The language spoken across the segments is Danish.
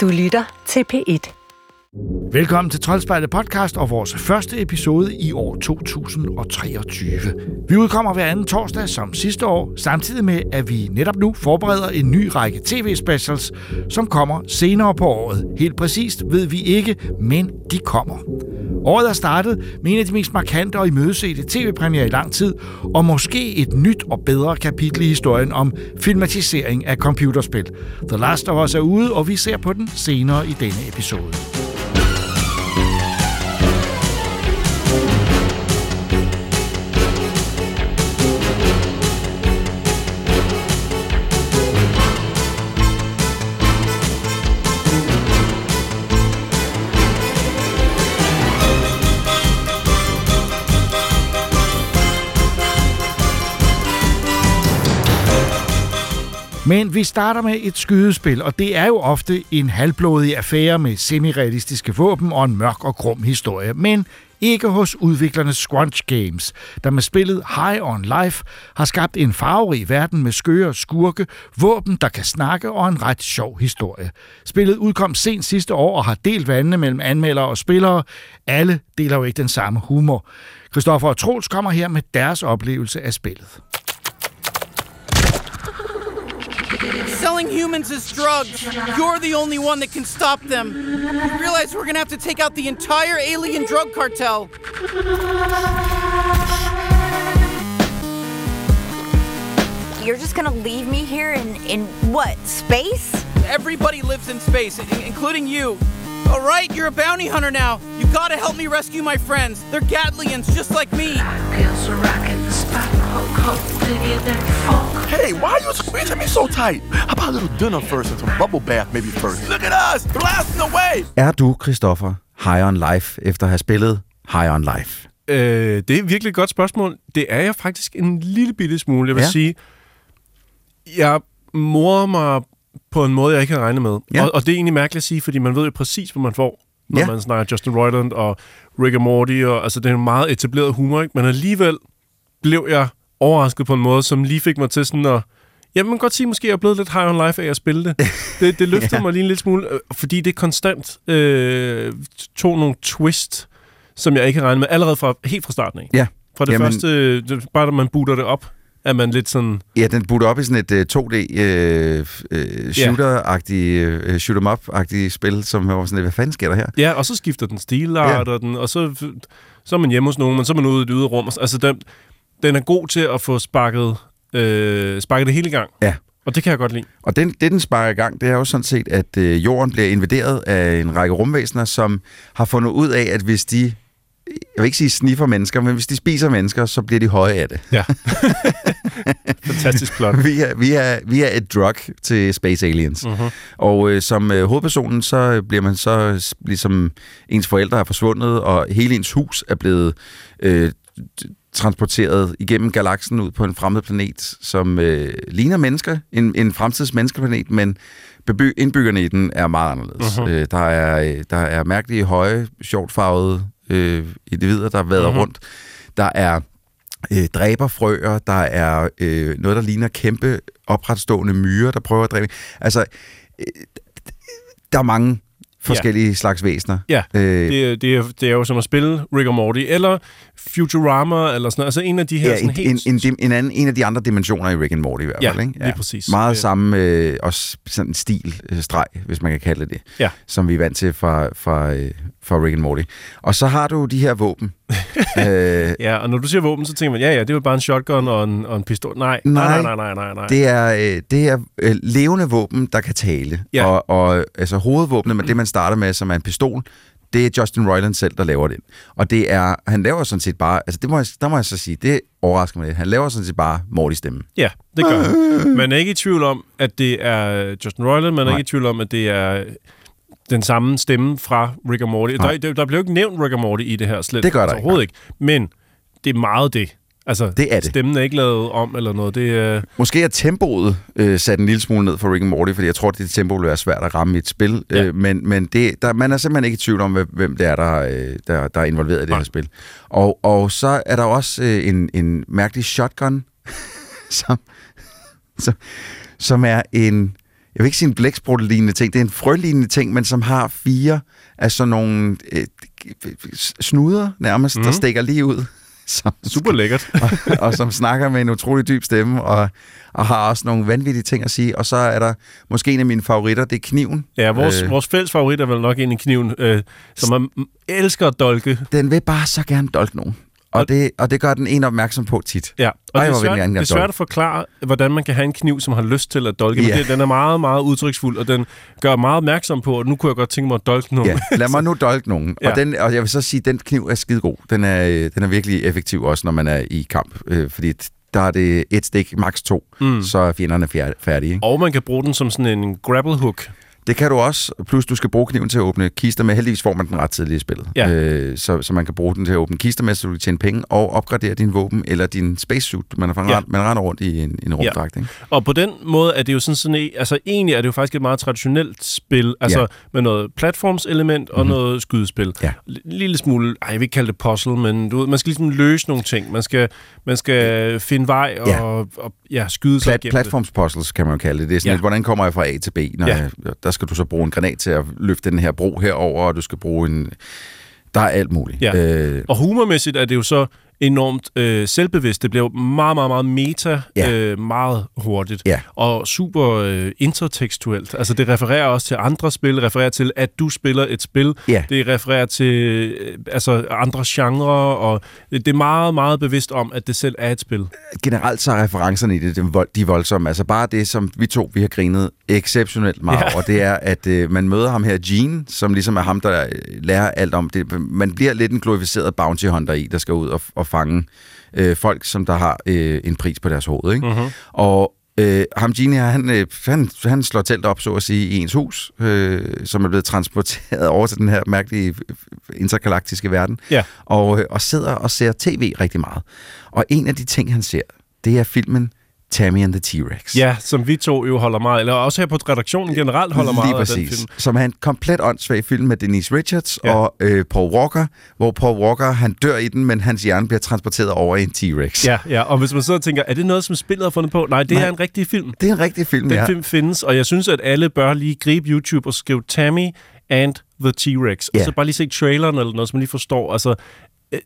Du lytter til P1. Velkommen til Troldspejlet podcast og vores første episode i år 2023. Vi udkommer hver anden torsdag som sidste år, samtidig med, at vi netop nu forbereder en ny række tv-specials, som kommer senere på året. Helt præcist ved vi ikke, men de kommer. Året er startet med en af de mest markante og imødesete tv-premiere i lang tid, og måske et nyt og bedre kapitel i historien om filmatisering af computerspil. The Last of Us er ude, og vi ser på den senere i denne episode. Men vi starter med et skydespil, og det er jo ofte en halvblodig affære med semirealistiske våben og en mørk og grum historie. Men ikke hos udviklerne Scrunch Games, der med spillet High on Life har skabt en farverig verden med skøre skurke, våben, der kan snakke og en ret sjov historie. Spillet udkom sent sidste år og har delt vandene mellem anmeldere og spillere. Alle deler jo ikke den samme humor. Christoffer og Troels kommer her med deres oplevelse af spillet. Selling humans as drugs. You're the only one that can stop them. You realize we're gonna have to take out the entire alien drug cartel. You're just gonna leave me here in, in what, space? Everybody lives in space, including you. All right, you're a bounty hunter now. You gotta help me rescue my friends. They're Gatlians, just like me. Hey, why are you squeezing me so tight? How about a little dinner first and some bubble bath maybe first? Look at us, blasting away! Er du, Christoffer, high on life, efter at have spillet high on life? Øh, det er virkelig et godt spørgsmål. Det er jeg faktisk en lille bitte smule. Jeg vil ja. sige, jeg morer mig på en måde, jeg ikke havde regnet med. Ja. Og, og det er egentlig mærkeligt at sige, fordi man ved jo præcis, hvad man får, når Ja. man snakker Justin Roiland og Rick and Morty. Og, altså, det er en meget etableret humor, ikke? Men alligevel blev jeg overrasket på en måde, som lige fik mig til sådan at... Ja, man kan godt sige, måske jeg er blevet lidt high on life af at spille det. Det, det løftede Ja. mig lige en lille smule, øh, fordi det konstant øh, tog nogle twist, som jeg ikke havde regnet med, allerede fra, helt fra starten af. Ja. Fra det Jamen- første, det, bare da man booter det op, er man lidt sådan... Ja, den butter op i sådan et uh, 2D uh, uh, shooter-agtig, uh, shoot 'em up-agtig spil, som var sådan lidt, hvad fanden sker der her? Ja, og så skifter den stilart, Ja. og, den, og så, så er man hjemme hos nogen, men så er man ude i det ydre rum. Altså, den, den er god til at få sparket, øh, sparket det hele i gang. Ja. Og det kan jeg godt lide. Og den, det, den sparker i gang, det er jo sådan set, at øh, jorden bliver invaderet af en række rumvæsener, som har fundet ud af, at hvis de, jeg vil ikke sige sniffer mennesker, men hvis de spiser mennesker, så bliver de høje af det. Ja. Fantastisk plot. Vi er, vi, er, vi er et drug til Space Aliens. Mhm. Og øh, som øh, hovedpersonen, så bliver man så ligesom ens forældre er forsvundet, og hele ens hus er blevet øh, transporteret igennem galaksen ud på en fremmed planet, som øh, ligner mennesker, en, en fremtids menneskeplanet, men beby- indbyggerne i den er meget anderledes. Mhm. Øh, der, er, øh, der er mærkelige, høje, sjovt farvede øh, individer, der vader Mhm. rundt. Der er øh, dræberfrøer, der er øh, noget, der ligner kæmpe opretstående myrer, der prøver at dræbe. Altså, øh, der er mange forskellige ja. slags væsener. Ja, Øh, det, er- det, er, det er jo som at spille Rick og Morty, eller Futurama, eller sådan noget. Altså en af de her ja, sådan en, helt... en, en, en, anden, en af de andre dimensioner i Rick and Morty i hvert Ja, fald. Ikke? lige præcis. Meget samme, øh, også sådan en stil, øh, streg, hvis man kan kalde det Ja. som vi er vant til fra, fra, øh, fra Rick and Morty. Og så har du de her våben. øh, Ja, og når du siger våben, så tænker man, ja, ja, det er jo bare en shotgun og en, og en pistol. Nej, Nej. nej, nej, nej, nej, nej. Det er, øh, det er øh, levende våben, der kan tale. Ja. Og, og altså, hovedvåbnet, men det man starter med, som er en pistol, det er Justin Roiland selv, der laver den. Og det er, han laver sådan set bare, altså det må jeg, der må jeg så sige, det overrasker mig lidt. Han laver sådan set bare Morty stemme. Ja, det gør han. Man er ikke i tvivl om, at det er Justin Roiland. Man er Nej. ikke i tvivl om, at det er den samme stemme fra Rick og Morty. Nej. Der, der, der jo ikke nævnt Rick og Morty i det her slet. Det gør der altså, ikke, Overhovedet ikke. Men det er meget det. Altså, Det er det. Stemmen er ikke lavet om eller noget. Det er... Måske er tempoet øh, sat en lille smule ned for Rick and Morty, fordi jeg tror, at det tempo vil være svært at ramme i et spil. Ja. Øh, men men det, der, man er simpelthen ikke i tvivl om, hvem- det er, der, øh, der, der er involveret i det Nej. her spil. Og, og så er der også øh, en, en mærkelig shotgun, som, som, som er en jeg vil ikke sige en blæksprut-lignende ting, det er en frølignende ting, men som har fire af sådan nogle øh, snuder nærmest, mm. der stikker lige ud. Som, Super lækkert. og, og som snakker med en utrolig dyb stemme, og, og har også nogle vanvittige ting at sige. Og så er der måske en af mine favoritter, det er kniven. Ja, vores, Øh. vores fælles favorit er vel nok en i kniven, øh, som man elsker at dolke. Den vil bare så gerne dolke nogen. Og Og- det, og det gør den en opmærksom på tit. Ja, og Ej, det, er svært, det er svært at forklare, hvordan man kan have en kniv, som har lyst til at dolke. Ja. Men det, den er meget, meget udtryksfuld, og den gør meget opmærksom på, at nu kunne jeg godt tænke mig at dolke nogen. Ja, lad mig nu dolke nogen. Ja. Og, den, og jeg vil så sige, at den kniv er skide god. Den er, øh, den er virkelig effektiv også, når man er i kamp. Øh, fordi der er det et stik, maks to, mm. så er fjenderne færdige. Ikke? Og man kan bruge den som sådan en grapple hook. Det kan du også, plus du skal bruge kniven til at åbne kister med. Heldigvis får man den ret tidligt i spillet. Ja. Øh, så, så man kan bruge den til at åbne kister med, så du kan tjene penge og opgradere din våben eller din spacesuit. Man, er, Ja. ja. man render rundt i en, en rumdragt. Ikke? Og på den måde er det jo sådan sådan altså egentlig er det jo faktisk et meget traditionelt spil, altså Ja. ja. med noget platformselement og mm-hmm. noget skydespil. Ja. Lille smule, ej, jeg vil ikke kalde det puzzle, men du ved, man skal ligesom løse nogle ting. Man skal, man skal finde vej og, Ja. ja. og, og ja, skyde sig Plat, igennem platformspuzzles kan man jo kalde det. Det er sådan Ja. ja. lidt, hvordan kommer jeg fra A til B? Når Ja. jeg, der skal du så bruge en granat til at løfte den her bro herover, og du skal bruge en... Der er alt muligt. Ja. Øh, Og humormæssigt er det jo så enormt øh, selvbevidst. Det jo meget, meget, meget meta Ja. øh, meget hurtigt. Ja. Og super øh, intertekstuelt. Altså det refererer også til andre spil, refererer til, at du spiller et spil. Ja. Det refererer til øh, altså andre genrer, og det, er meget, meget bevidst om, at det selv er et spil. generelt så er referencerne i det, de, vold, de voldsomme. Altså bare det, som vi to, vi har grinet exceptionelt meget Ja. ja. over, det er, at øh, man møder ham her, Gene, som ligesom er ham, der øh, lærer alt om det. Man bliver lidt en glorificeret bounty hunter i, der skal ud og, og fange øh, folk, som der har øh, en pris på deres hoved. Ikke? Mhm. Og øh, ham, Gene her, han, øh, han, han slår telt op, så at sige, i ens hus, øh, som er blevet transporteret over til den her mærkelige øh, intergalaktiske verden Ja. og, øh, og sidder og ser tv rigtig meget. Og en af de ting, han ser, det er filmen Tammy and the T-Rex. Ja, som vi to jo holder meget, eller også her på redaktionen generelt holder meget Lige af den præcis. film. Som er en komplet åndssvag film med Denise Richards Ja. og øh, Paul Walker, hvor Paul Walker, han dør i den, men hans hjerne bliver transporteret over i en T-Rex. Ja, ja, og hvis man så tænker, er det noget, som spillet har fundet på? Nej, det Nej. er en rigtig film. Det er en rigtig film, Den ja. film findes, og jeg synes, at alle bør lige gribe YouTube og skrive Tammy and the T-Rex. Ja. Og så bare lige se traileren eller noget, så man lige forstår. Altså,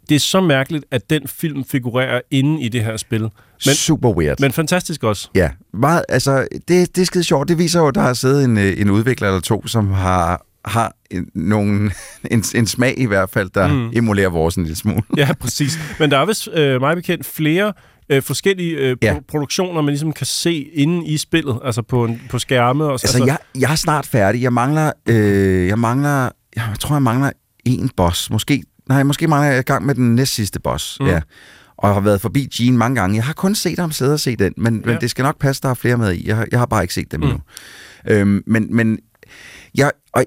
det er så mærkeligt, at den film figurerer inde i det her spil. Men, Super weird. men fantastisk også. Ja, meget, altså, det, det er skide sjovt. Det viser jo, at der har siddet en, øh, en udvikler eller to, som har, har en, nogen, en, en smag i hvert fald, der mm. emulerer vores en lille smule. Ja, præcis. Men der er vist øh, meget bekendt flere øh, forskellige øh, Ja. pro- produktioner, man ligesom kan se inde i spillet, altså på, en, på skærme. Og, Altså, jeg, jeg er snart færdig. Jeg mangler, øh, jeg mangler, jeg tror, jeg mangler en boss. Måske, nej, måske mangler jeg i gang med den næst sidste boss. Mm. Ja. Og jeg har været forbi Gene mange gange. Jeg har kun set ham sidde og se den, men, ja. Men det skal nok passe, der er flere med i. Jeg, har- jeg har bare ikke set dem mm. endnu. Øhm, men, men jeg, og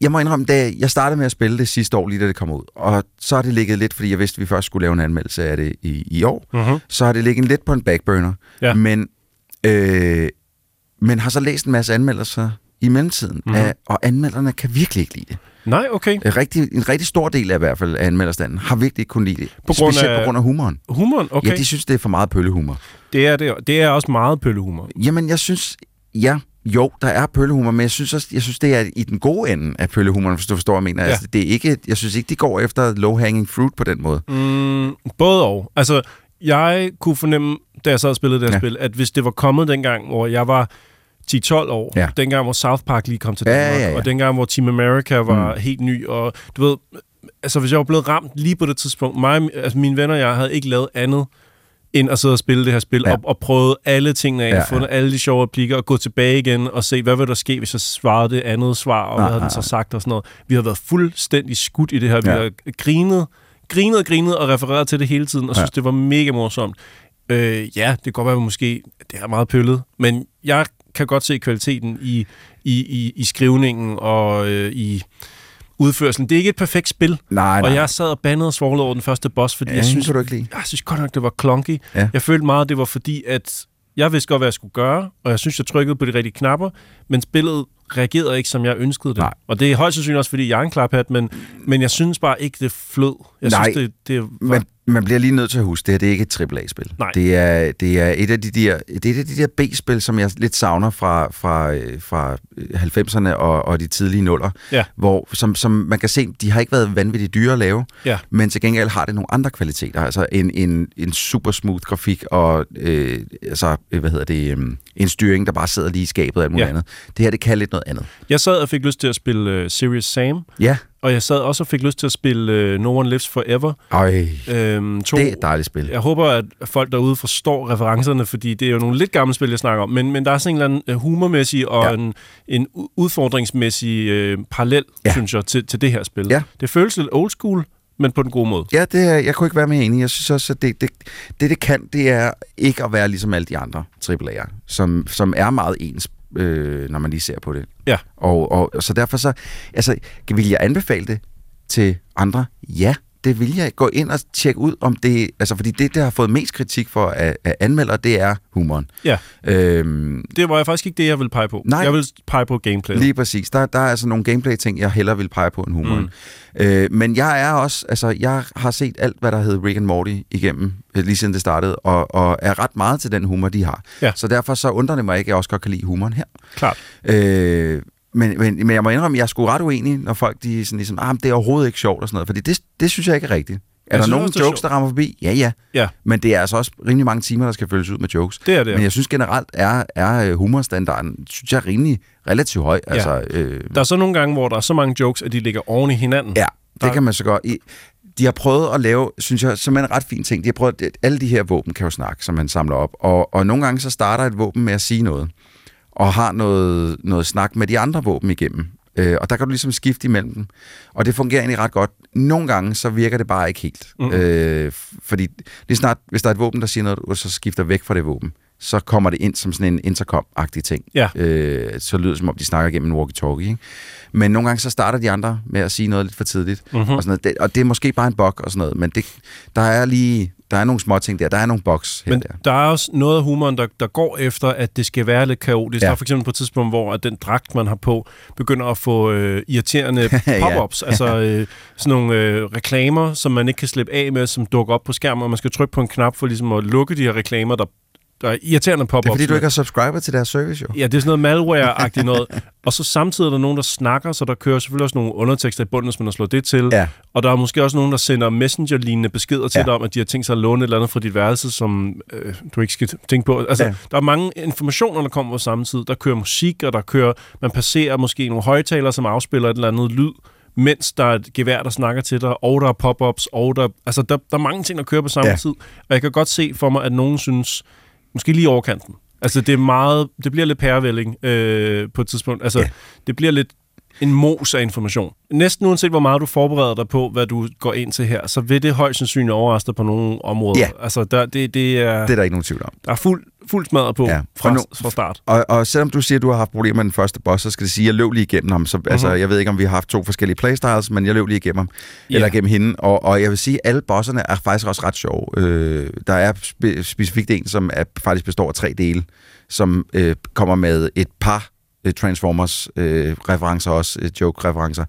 jeg må indrømme, da jeg startede med at spille det sidste år, lige da det kom ud, og så har det ligget lidt, fordi jeg vidste, at vi først skulle lave en anmeldelse af det i, i år, Mhm. så har det ligget lidt på en backburner. Ja. Men, øh, men har så læst en masse anmeldelser i mellemtiden, Mhm. mm. af, og anmelderne kan virkelig ikke lide det. Nej, okay. En rigtig, en rigtig stor del af i hvert fald af anmelderstanden har virkelig ikke kunnet lide det. På grund Specielt af- på grund af humoren. Humoren, okay. Ja, de synes, det er for meget pøllehumor. det, er det, det er også meget pøllehumor. Jamen, jeg synes, ja, jo, der er pøllehumor, men jeg synes også, jeg synes, det er i den gode ende af pøllehumoren, hvis du forstår, hvad jeg mener. Ja. Altså, det er ikke, jeg synes ikke, de går efter low-hanging fruit på den måde. Mm, både og. Altså, jeg kunne fornemme, da jeg sad og spillede det her Ja. spil, at hvis det var kommet dengang, hvor jeg var 10-12 år, Ja. dengang hvor South Park lige kom til Ja, Danmark, ja, ja. og dengang hvor Team America var mm. helt ny, og du ved, altså hvis jeg var blevet ramt lige på det tidspunkt, mig, altså mine venner og jeg havde ikke lavet andet, end at sidde og spille det her spil, ja. Ja. og, og prøvet alle tingene af, Ja, ja, ja. fundet alle de sjove replikker, og gå tilbage igen og se, hvad vil der ske, hvis jeg svarede det andet svar, og hvad Nej, havde den så sagt og sådan noget. Vi har været fuldstændig skudt i det her. Vi Ja. har grinet, grinet og grinet og refereret til det hele tiden, og Ja. synes, det var mega morsomt. Øh, ja, det kan godt være, at måske det er meget pøllet, men jeg kan godt se kvaliteten i, i, i, i skrivningen og øh, i udførelsen. Det er ikke et perfekt spil, Nej, nej. og jeg sad og bandede og svoglede over den første boss, fordi ja, jeg synes, du ikke lide. jeg synes godt nok, det var clunky. Ja. Jeg følte meget, det var fordi, at jeg vidste godt, hvad jeg skulle gøre, og jeg synes, jeg trykkede på de rigtige knapper, men spillet reagerede ikke, som jeg ønskede det. Nej. Og det er højst sandsynligt også, fordi jeg er en klaphat, men, men jeg synes bare ikke, det flød. Jeg Nej, synes, det, det var Men man bliver lige nødt til at huske, det her det er ikke et AAA-spil. Nej. Det er, det er et af de der, det er et af de der B-spil, som jeg lidt savner fra, fra, øh, fra 90'erne og, og de tidlige nuller. Ja. Hvor, som, som man kan se, de har ikke været vanvittigt dyre at lave, Ja. men til gengæld har det nogle andre kvaliteter. Altså en, en, en super smooth grafik og øh, altså, øh, hvad hedder det, øh, en styring, der bare sidder lige i skabet og alt muligt Ja. andet. Det her, det kan lidt noget andet. Jeg sad og fik lyst til at spille uh, Serious Sam, Ja, og jeg sad også og fik lyst til at spille uh, No One Lives Forever. Øj, Øhm, to, det er et dejligt spil. Jeg håber, at folk derude forstår referencerne, fordi det er jo nogle lidt gamle spil, jeg snakker om, men, men der er sådan en eller anden øh, humormæssig og Ja. en, en udfordringsmæssig øh, parallel, Ja. synes jeg, til, til det her spil. Ja. Det føles lidt old school, men på den gode måde. Ja, det er, jeg kunne ikke være mere enig. Jeg synes også, at det, det, det, det kan, det er ikke at være ligesom alle de andre AAA'er, som, som er meget ens, øh, når man lige ser på det. Ja. Og, og, og så derfor så, altså, vil jeg anbefale det til andre? Ja, det vil jeg. Gå ind og tjekke ud, om det, altså fordi det, der har fået mest kritik for af, af anmeldere, det er humoren. Ja, Øhm, det var faktisk ikke det, jeg ville pege på. Nej. Jeg vil pege på gameplay. Lige præcis. Der, der er altså nogle gameplay-ting, jeg hellere vil pege på end humoren. Mm. Øh, men jeg er også, altså jeg har set alt, hvad der hedder Rick and Morty igennem, øh, lige siden det startede, og, og er ret meget til den humor, de har. Ja. Så derfor så undrer det mig ikke, at jeg også godt kan lide humoren her. Klart. Øh, men, men, men jeg må indrømme, at jeg er sgu ret uenig, når folk de sådan ligesom, ah, det er overhovedet ikke sjovt og sådan noget, fordi det, det synes jeg ikke er rigtigt. Er Jeg der synes nogle det jokes, der rammer forbi? Ja, ja. Ja, Men det er altså også rimelig mange timer, der skal følges ud med jokes. det er det. Men jeg synes generelt, er, er øh, humorstandarden, synes jeg, er rimelig relativt høj. Ja. Altså, øh, Der er så nogle gange, hvor der er så mange jokes, at de ligger oven i hinanden. Ja, det Der- kan man så godt. I- De har prøvet at lave, synes jeg, som en ret fin ting. De har prøvet, at alle de her våben kan jo snakke, som man samler op. Og, og nogle gange så starter et våben med at sige noget, og har noget, noget snak med de andre våben igennem. Øh, og der kan du ligesom skifte imellem dem. Og det fungerer egentlig ret godt. Nogle gange, så virker det bare ikke helt. Mm. Øh, fordi lige snart, hvis der er et våben, der siger noget, og så skifter væk fra det våben, så kommer det ind som sådan en intercom-agtig ting. Ja. Øh, så lyder det, som om de snakker gennem en walkie-talkie. Ikke? Men nogle gange så starter de andre med at sige noget lidt for tidligt. Mhm. Mm-hmm. Og, sådan noget. Det, og det er måske bare en bug og sådan noget, men det, der er lige der er nogle små ting der. Der er nogle bugs her Men der. der er også noget af humoren, der, der går efter, at det skal være lidt kaotisk. Ja. Ja. Der er for eksempel på et tidspunkt, hvor at den dragt, man har på, begynder at få øh, irriterende Ja. pop-ups. Altså øh, sådan nogle øh, reklamer, som man ikke kan slippe af med, som dukker op på skærmen, og man skal trykke på en knap for ligesom at lukke de her reklamer, der, der er irriterende pop-ups. Det er fordi, du ikke har subscriber til deres service, jo. Ja, det er sådan noget malware-agtigt noget. Og så samtidig er der nogen, der snakker, så der kører selvfølgelig også nogle undertekster i bunden, hvis man har slået det til. Ja. Og der er måske også nogen, der sender messenger-lignende beskeder til Ja. dig om, at de har tænkt sig at låne et eller andet fra dit værelse, som øh, du ikke skal tænke på. Altså, Ja. der er mange informationer, der kommer på samme tid. Der kører musik, og der kører, man passerer måske nogle højtalere, som afspiller et eller andet lyd, mens der er et gevær, der snakker til dig, og der er pop-ups, og der, altså, der, der er mange ting, der kører på samme ja. tid. Og jeg kan godt se for mig, at nogen synes, måske lige overkanten. Altså, det er meget, det bliver lidt pærevælling øh, på et tidspunkt. Altså, Ja. det bliver lidt en mos af information. Næsten uanset hvor meget du forbereder dig på, hvad du går ind til her, så vil det højst sandsynligt overraske dig på nogle områder. Ja. Altså, der, det, det er, Det er der ikke nogen tvivl om. der er fuld, fuld smadret på Ja. fra, nu- fra start. Og, og selvom du siger, at du har haft problemer med den første boss, så skal det sige, at jeg løb lige igennem ham. Så, mm-hmm. altså, jeg ved ikke, om vi har haft to forskellige playstyles, men jeg løb lige igennem ham. Ja. Eller gennem hende. Og, og jeg vil sige, at alle bosserne er faktisk også ret sjove. Øh, der er spe, specifikt en, som er, faktisk består af tre dele, som øh, kommer med et par øh, Transformers-referencer også, øh, joke-referencer,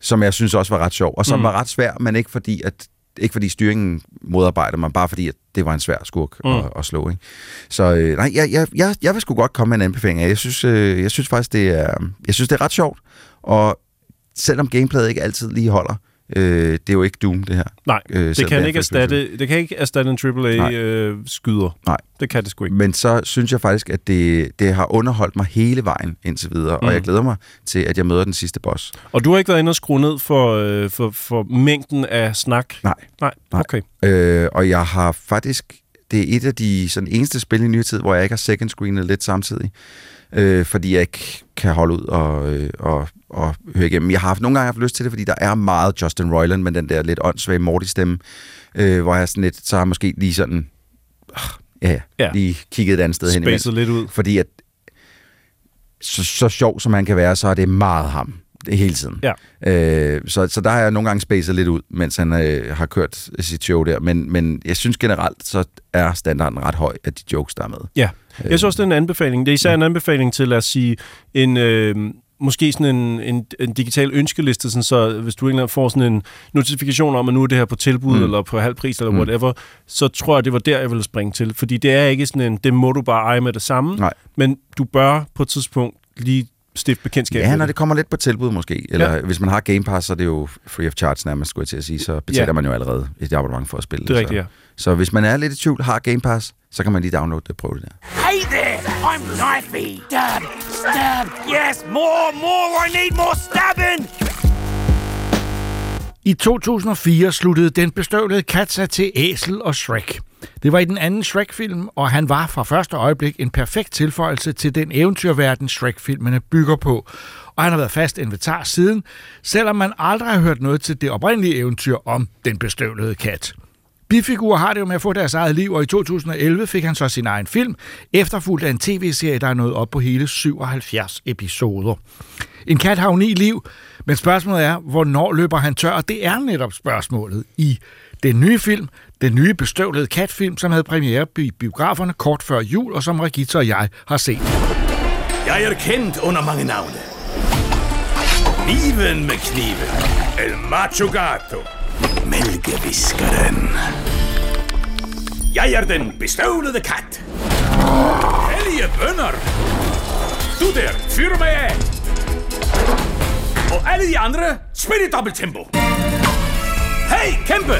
som jeg synes også var ret sjov, og som mm. Var ret svær, men ikke fordi, at ikke fordi styringen modarbejder mig, bare fordi, at det var en svær skurk mm. at, at slå. Ikke? Så øh, nej, jeg, jeg, jeg, jeg vil sgu godt komme med en anbefaling. Jeg synes, øh, jeg synes faktisk, det er, jeg synes, det er ret sjovt, og selvom gameplayet ikke altid lige holder, øh, det er jo ikke Doom, det her. Nej, Øh, det kan, ikke erstatte, det kan ikke erstatte en Nej. AAA-skyder. Nej. Det kan det sgu ikke. Men så synes jeg faktisk, at det, det har underholdt mig hele vejen indtil videre, mm. og Mm. jeg glæder mig til, at jeg møder den sidste boss. Og du har ikke været inde og skrue ned for, øh, for, for mængden af snak? Nej. Nej, Nej. okay. Øh, og jeg har faktisk... Det er et af de sådan, eneste spil i nyere tid, hvor jeg ikke har second screenet lidt samtidig. Øh, fordi jeg ikke kan holde ud og, øh, og, og høre igennem. Jeg har haft, nogle gange haft lyst til det, fordi der er meget Justin Roiland med den der lidt åndssvage Morty-stemme, øh, hvor jeg sådan lidt, så har jeg måske lige sådan... Øh, ja, ja, Ja. lige kigget et andet sted hen imellem. Spacet lidt ud. Fordi at så, så sjov som han kan være, så er det meget ham. Hele tiden. Ja. Øh, så, så der har jeg nogle gange spacet lidt ud, mens han øh, har kørt sit show der. Men, men jeg synes generelt, så er standarden ret høj af de jokes, der er med. Ja, jeg synes også, det er en anbefaling. Det er især en anbefaling til, lad os sige, en, øh, måske sådan en, en, en digital ønskeliste, sådan så hvis du egentlig får sådan en notifikation om, at nu er det her på tilbud, mm. eller på halv pris, eller Mm. whatever, så tror jeg, det var der, jeg ville springe til. Fordi det er ikke sådan en, det må du bare eje med det samme, Nej. men du bør på et tidspunkt lige stifte bekendtskab Ja, når det kommer lidt på tilbud måske. Eller ja. hvis man har Game Pass, så er det jo free of charge nærmest, skulle jeg til at sige. Så betaler Ja. man jo allerede et abonnement for at spille Det er så. rigtigt, ja. Så hvis man er lidt i tvivl, har Game Pass, så kan man lige downloade det og prøve det der. Hey there! I'm Knifey! Stab! Stab! Yes, more, more! I need more stabbing! I 2004 sluttede den bestøvlede kat sig til Æsel og Shrek. Det var i den anden Shrek-film, og han var fra første øjeblik en perfekt tilføjelse til den eventyrverden, Shrek-filmene bygger på. Og han har været fast inventar siden, selvom man aldrig har hørt noget til det oprindelige eventyr om den bestøvlede kat. Bifigurer har det jo med at få deres eget liv, og i 2011 fik han så sin egen film, efterfulgt af en tv-serie, der er nået op på hele 77 episoder. En kat har jo ni liv, men spørgsmålet er, hvornår løber han tør? Og det er netop spørgsmålet i den nye film, den nye bestøvlede katfilm, som havde premiere i biograferne kort før jul, og som Regitze og jeg har set. Jeg er kendt under mange navne. Kniven med kniven. El Macho Gato. Mælkeviskeren. Jeg er den bestøvlede kat. Hellige bønder. Du der, fyr mig af. Og alle de andre, spil i dobbelt tempo. Hey, kæmpe!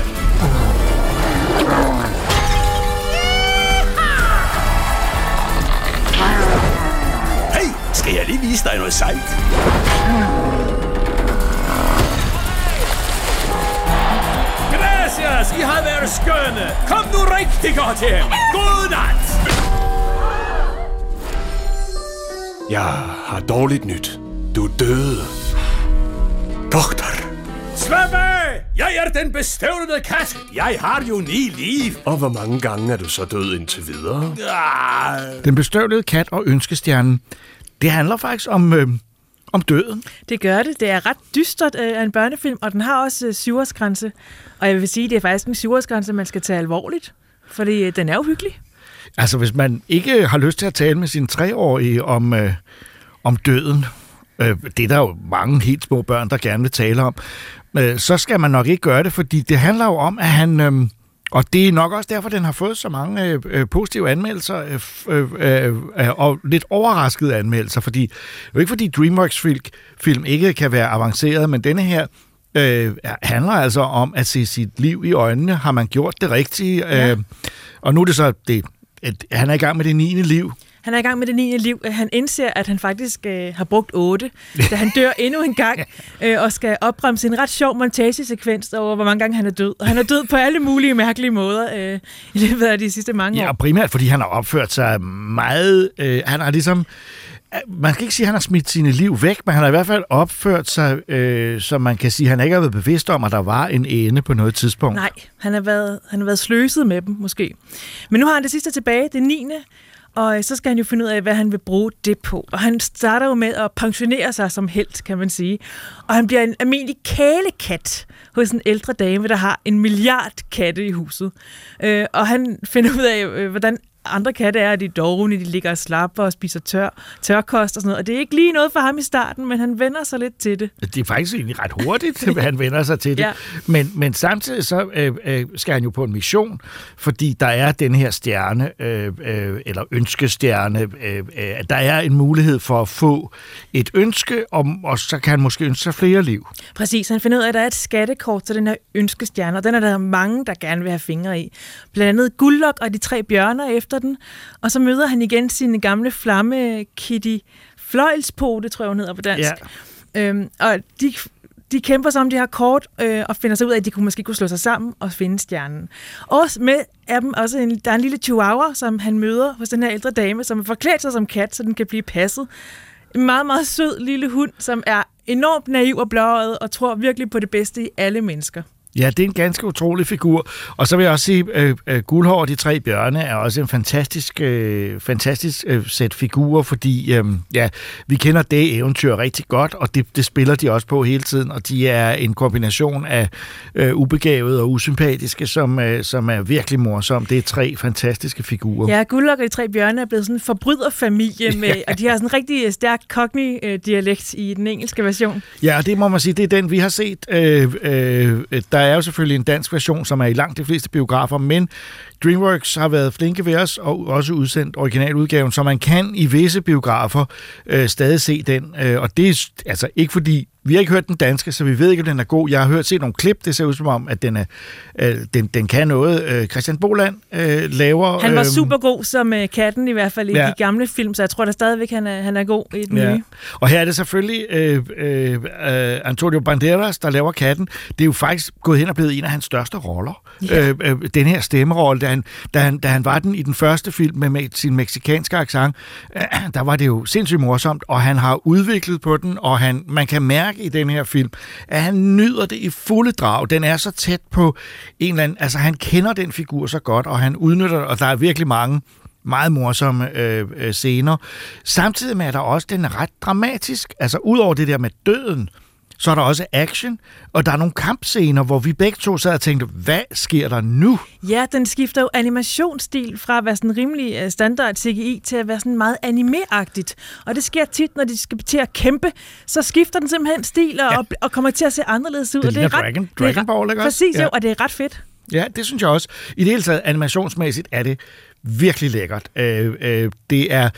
Hey, skal jeg lige vise dig noget sejt? Gracias, I har været skønne. Kom nu rigtig godt hjem. Godnat. Jeg har dårligt nyt. Du er død. Doktor. Slap af! Jeg er den bestøvlede kat. Jeg har jo ni liv. Og hvor mange gange er du så død indtil videre? Ah, Den bestøvlede kat og ønskestjernen, det handler faktisk om, øh, om døden. Det gør det. Det er ret dystert øh, af en børnefilm, og den har også øh, syvårsgrænse. Og jeg vil sige, det er faktisk en syvårsgrænse, man skal tage alvorligt. Fordi øh, den er uhyggelig. Altså, hvis man ikke har lyst til at tale med sine treårige om, øh, om døden, øh, det er der jo mange helt små børn, der gerne vil tale om, øh, så skal man nok ikke gøre det, fordi det handler jo om, at han... Øh, og det er nok også derfor, den har fået så mange øh, øh, positive anmeldelser øh, øh, øh, øh, og lidt overraskede anmeldelser, fordi det er jo ikke fordi DreamWorks film, film ikke kan være avanceret, men denne her øh, handler altså om at se sit liv i øjnene. Har man gjort det rigtige? Ja. Øh, og nu er det så, det, at han er i gang med det 9. liv. Han er i gang med det 9. liv. Han indser, at han faktisk øh, har brugt 8, da han dør endnu en gang, øh, og skal opbremse en ret sjov montagesekvens over, hvor mange gange han er død. Og han er død på alle mulige mærkelige måder øh, i løbet af de sidste mange Ja, år. og primært fordi han har opført sig meget... Øh, han har ligesom... øh, Man skal ikke sige, at han har smidt sine liv væk, men han har i hvert fald opført sig, øh, så man kan sige, at han ikke har været bevidst om, at der var en ende på noget tidspunkt. Nej, han har, været, han har været sløset med dem, måske. Men nu har han det sidste tilbage, det 9. Og så skal han jo finde ud af, hvad han vil bruge det på. Og han starter jo med at pensionere sig som helt, kan man sige. Og han bliver en almindelig kælekat hos en ældre dame, der har en milliard katte i huset. Øh, og han finder ud af, øh, hvordan andre katte er, at de er dogne, de ligger og slapper og spiser tør, tørkost og sådan noget. Og det er ikke lige noget for ham i starten, men han vender sig lidt til det. Det er faktisk egentlig ret hurtigt, at han vender sig til det. Ja. Men, men samtidig så øh, øh, skal han jo på en mission, fordi der er den her stjerne, øh, øh, eller ønskestjerne, øh, øh, der er en mulighed for at få et ønske, om, og så kan han måske ønske sig flere liv. Præcis, han finder ud af, at der er et skattekort til den her ønskestjerne, og den er der mange, der gerne vil have fingre i. Blandt andet Guldlok og de tre bjørner efter den, og så møder han igen sin gamle flamme Kitty Fløjlspote, tror jeg hun hedder på dansk. Ja. Øhm, og de, de kæmper om det her kort, øh, og finder så ud af, at de kunne måske kunne slå sig sammen og finde stjernen. Og med er dem også en, der er en lille chihuahua, som han møder hos den her ældre dame, som har forklædt sig som kat, så den kan blive passet. En meget, meget sød lille hund, som er enormt naiv og blåøjet og tror virkelig på det bedste i alle mennesker. Ja, det er en ganske utrolig figur. Og så vil jeg også sige, at øh, øh, Guldhår og de tre bjørne er også en fantastisk, øh, fantastisk øh, sæt figurer, fordi øh, ja, vi kender det eventyr rigtig godt, og det, det spiller de også på hele tiden, og de er en kombination af øh, ubegavede og usympatiske, som, øh, som er virkelig morsom. Det er tre fantastiske figurer. Ja, Guldlok og de tre bjørne er blevet sådan en forbryderfamilie, med, ja. og de har sådan en rigtig stærk cockney-dialekt i den engelske version. Ja, og det må man sige, det er den, vi har set. Øh, øh, der er jo selvfølgelig en dansk version, som er i langt de fleste biografer, men DreamWorks har været flinke ved os og også udsendt originaludgaven, så man kan i visse biografer øh, stadig se den. Øh, og det er altså ikke fordi vi har ikke hørt den danske, så vi ved ikke, om den er god. Jeg har hørt set nogle klip, det ser ud som om, at den, er, øh, den, den kan noget. Øh, Christian Boland øh, laver... Han var øh, super god som øh, katten i hvert fald i Ja. de gamle film, så jeg tror da stadigvæk, han er, han er god i den Ja. nye. Og her er det selvfølgelig øh, øh, øh, Antonio Banderas, der laver katten. Det er jo faktisk gået hen og blevet en af hans største roller. Ja. Øh, øh, den her stemmerolle, da han, da, han, da han var den i den første film med, med sin meksikanske accent, øh, der var det jo sindssygt morsomt, og han har udviklet på den, og han, man kan mærke i den her film, at han nyder det i fulde drag. Den er så tæt på en eller anden... Altså, han kender den figur så godt, og han udnytter det, og der er virkelig mange meget morsomme øh, øh, scener. Samtidig med, at der også den er ret dramatisk. Altså, udover det der med døden, så er der også action, og der er nogle kampscener, hvor vi begge to sad og tænkte, hvad sker der nu? Ja, den skifter jo animationsstil fra at være sådan rimelig øh, standard CGI til at være sådan meget anime-agtigt. Og det sker tit, når de skal til at kæmpe, så skifter den simpelthen stil og, Ja. og, kommer til at se anderledes ud. Det og ligner er ret, Dragon- det er Dragon Ball, ikke? Præcis, Ja. jo, og det er ret fedt. Ja, det synes jeg også. I det hele taget, animationsmæssigt er det virkelig lækkert. Øh, øh, det er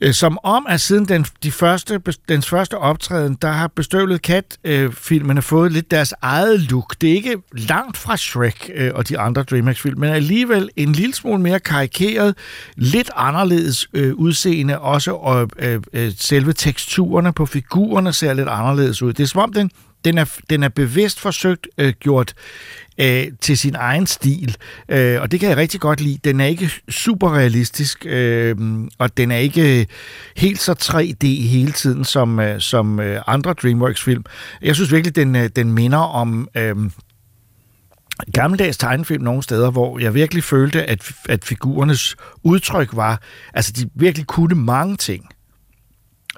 Øh, som om, at siden den, de første, dens første optræden, der har bestøvlet Kat-filmene fået lidt deres eget look. Det er ikke langt fra Shrek øh, og de andre DreamWorks-film, men alligevel en lille smule mere karikeret, lidt anderledes øh, udseende, også og øh, øh, selve teksturerne på figurerne ser lidt anderledes ud. Det er som om, den, den, er, den er bevidst forsøgt øh, gjort øh, til sin egen stil, øh, og det kan jeg rigtig godt lide. Den er ikke super realistisk, øh, og den er ikke helt så 3D hele tiden som, øh, som øh, andre DreamWorks-film. Jeg synes virkelig, den, øh, den minder om... Øh, gammeldags tegnefilm nogle steder, hvor jeg virkelig følte, at, at figurernes udtryk var, altså de virkelig kunne mange ting.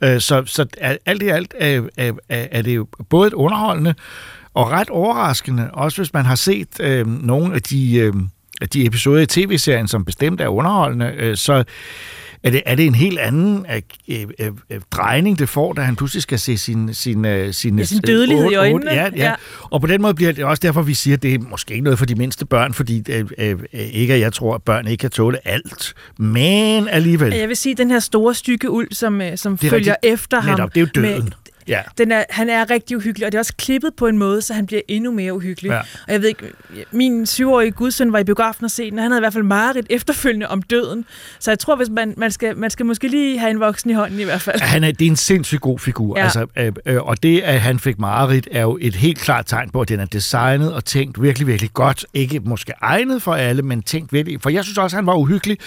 Øh, Så, så alt i alt er, er, er er det jo både et underholdende og ret overraskende, også hvis man har set øh, nogle af de, øh, af de episoder i tv-serien, som bestemt er underholdende, øh, så er det, er det en helt anden øh, øh, øh, drejning, det får, da han pludselig skal se sin, sin, øh, sine, Ja, sin dødelighed i otte- øjnene. Ja, ja. Ja. Og på den måde bliver det også derfor, vi siger, at det er måske ikke noget for de mindste børn, fordi øh, øh, øh, ikke at jeg tror, at børn ikke kan tåle alt. Men alligevel. Jeg vil sige, at den her store stykke uld, som, øh, som er følger rigtigt. efter ham. Netop, det er jo med- døden. Ja. Den er, han er rigtig uhyggelig, og det er også klippet på en måde, så han bliver endnu mere uhyggelig. Ja. Og jeg ved ikke, min syvårige gudsøn var i biografen og se den, og han havde i hvert fald meget efterfølgende om døden. Så jeg tror, hvis man, man, skal, man skal måske lige have en voksen i hånden i hvert fald. Han er, det er en sindssygt god figur. Ja. Altså, øh, øh, og det, at han fik mareridt, er jo et helt klart tegn på, at den er designet og tænkt virkelig, virkelig godt. Ikke måske egnet for alle, men tænkt virkelig. For jeg synes også, han var uhyggelig.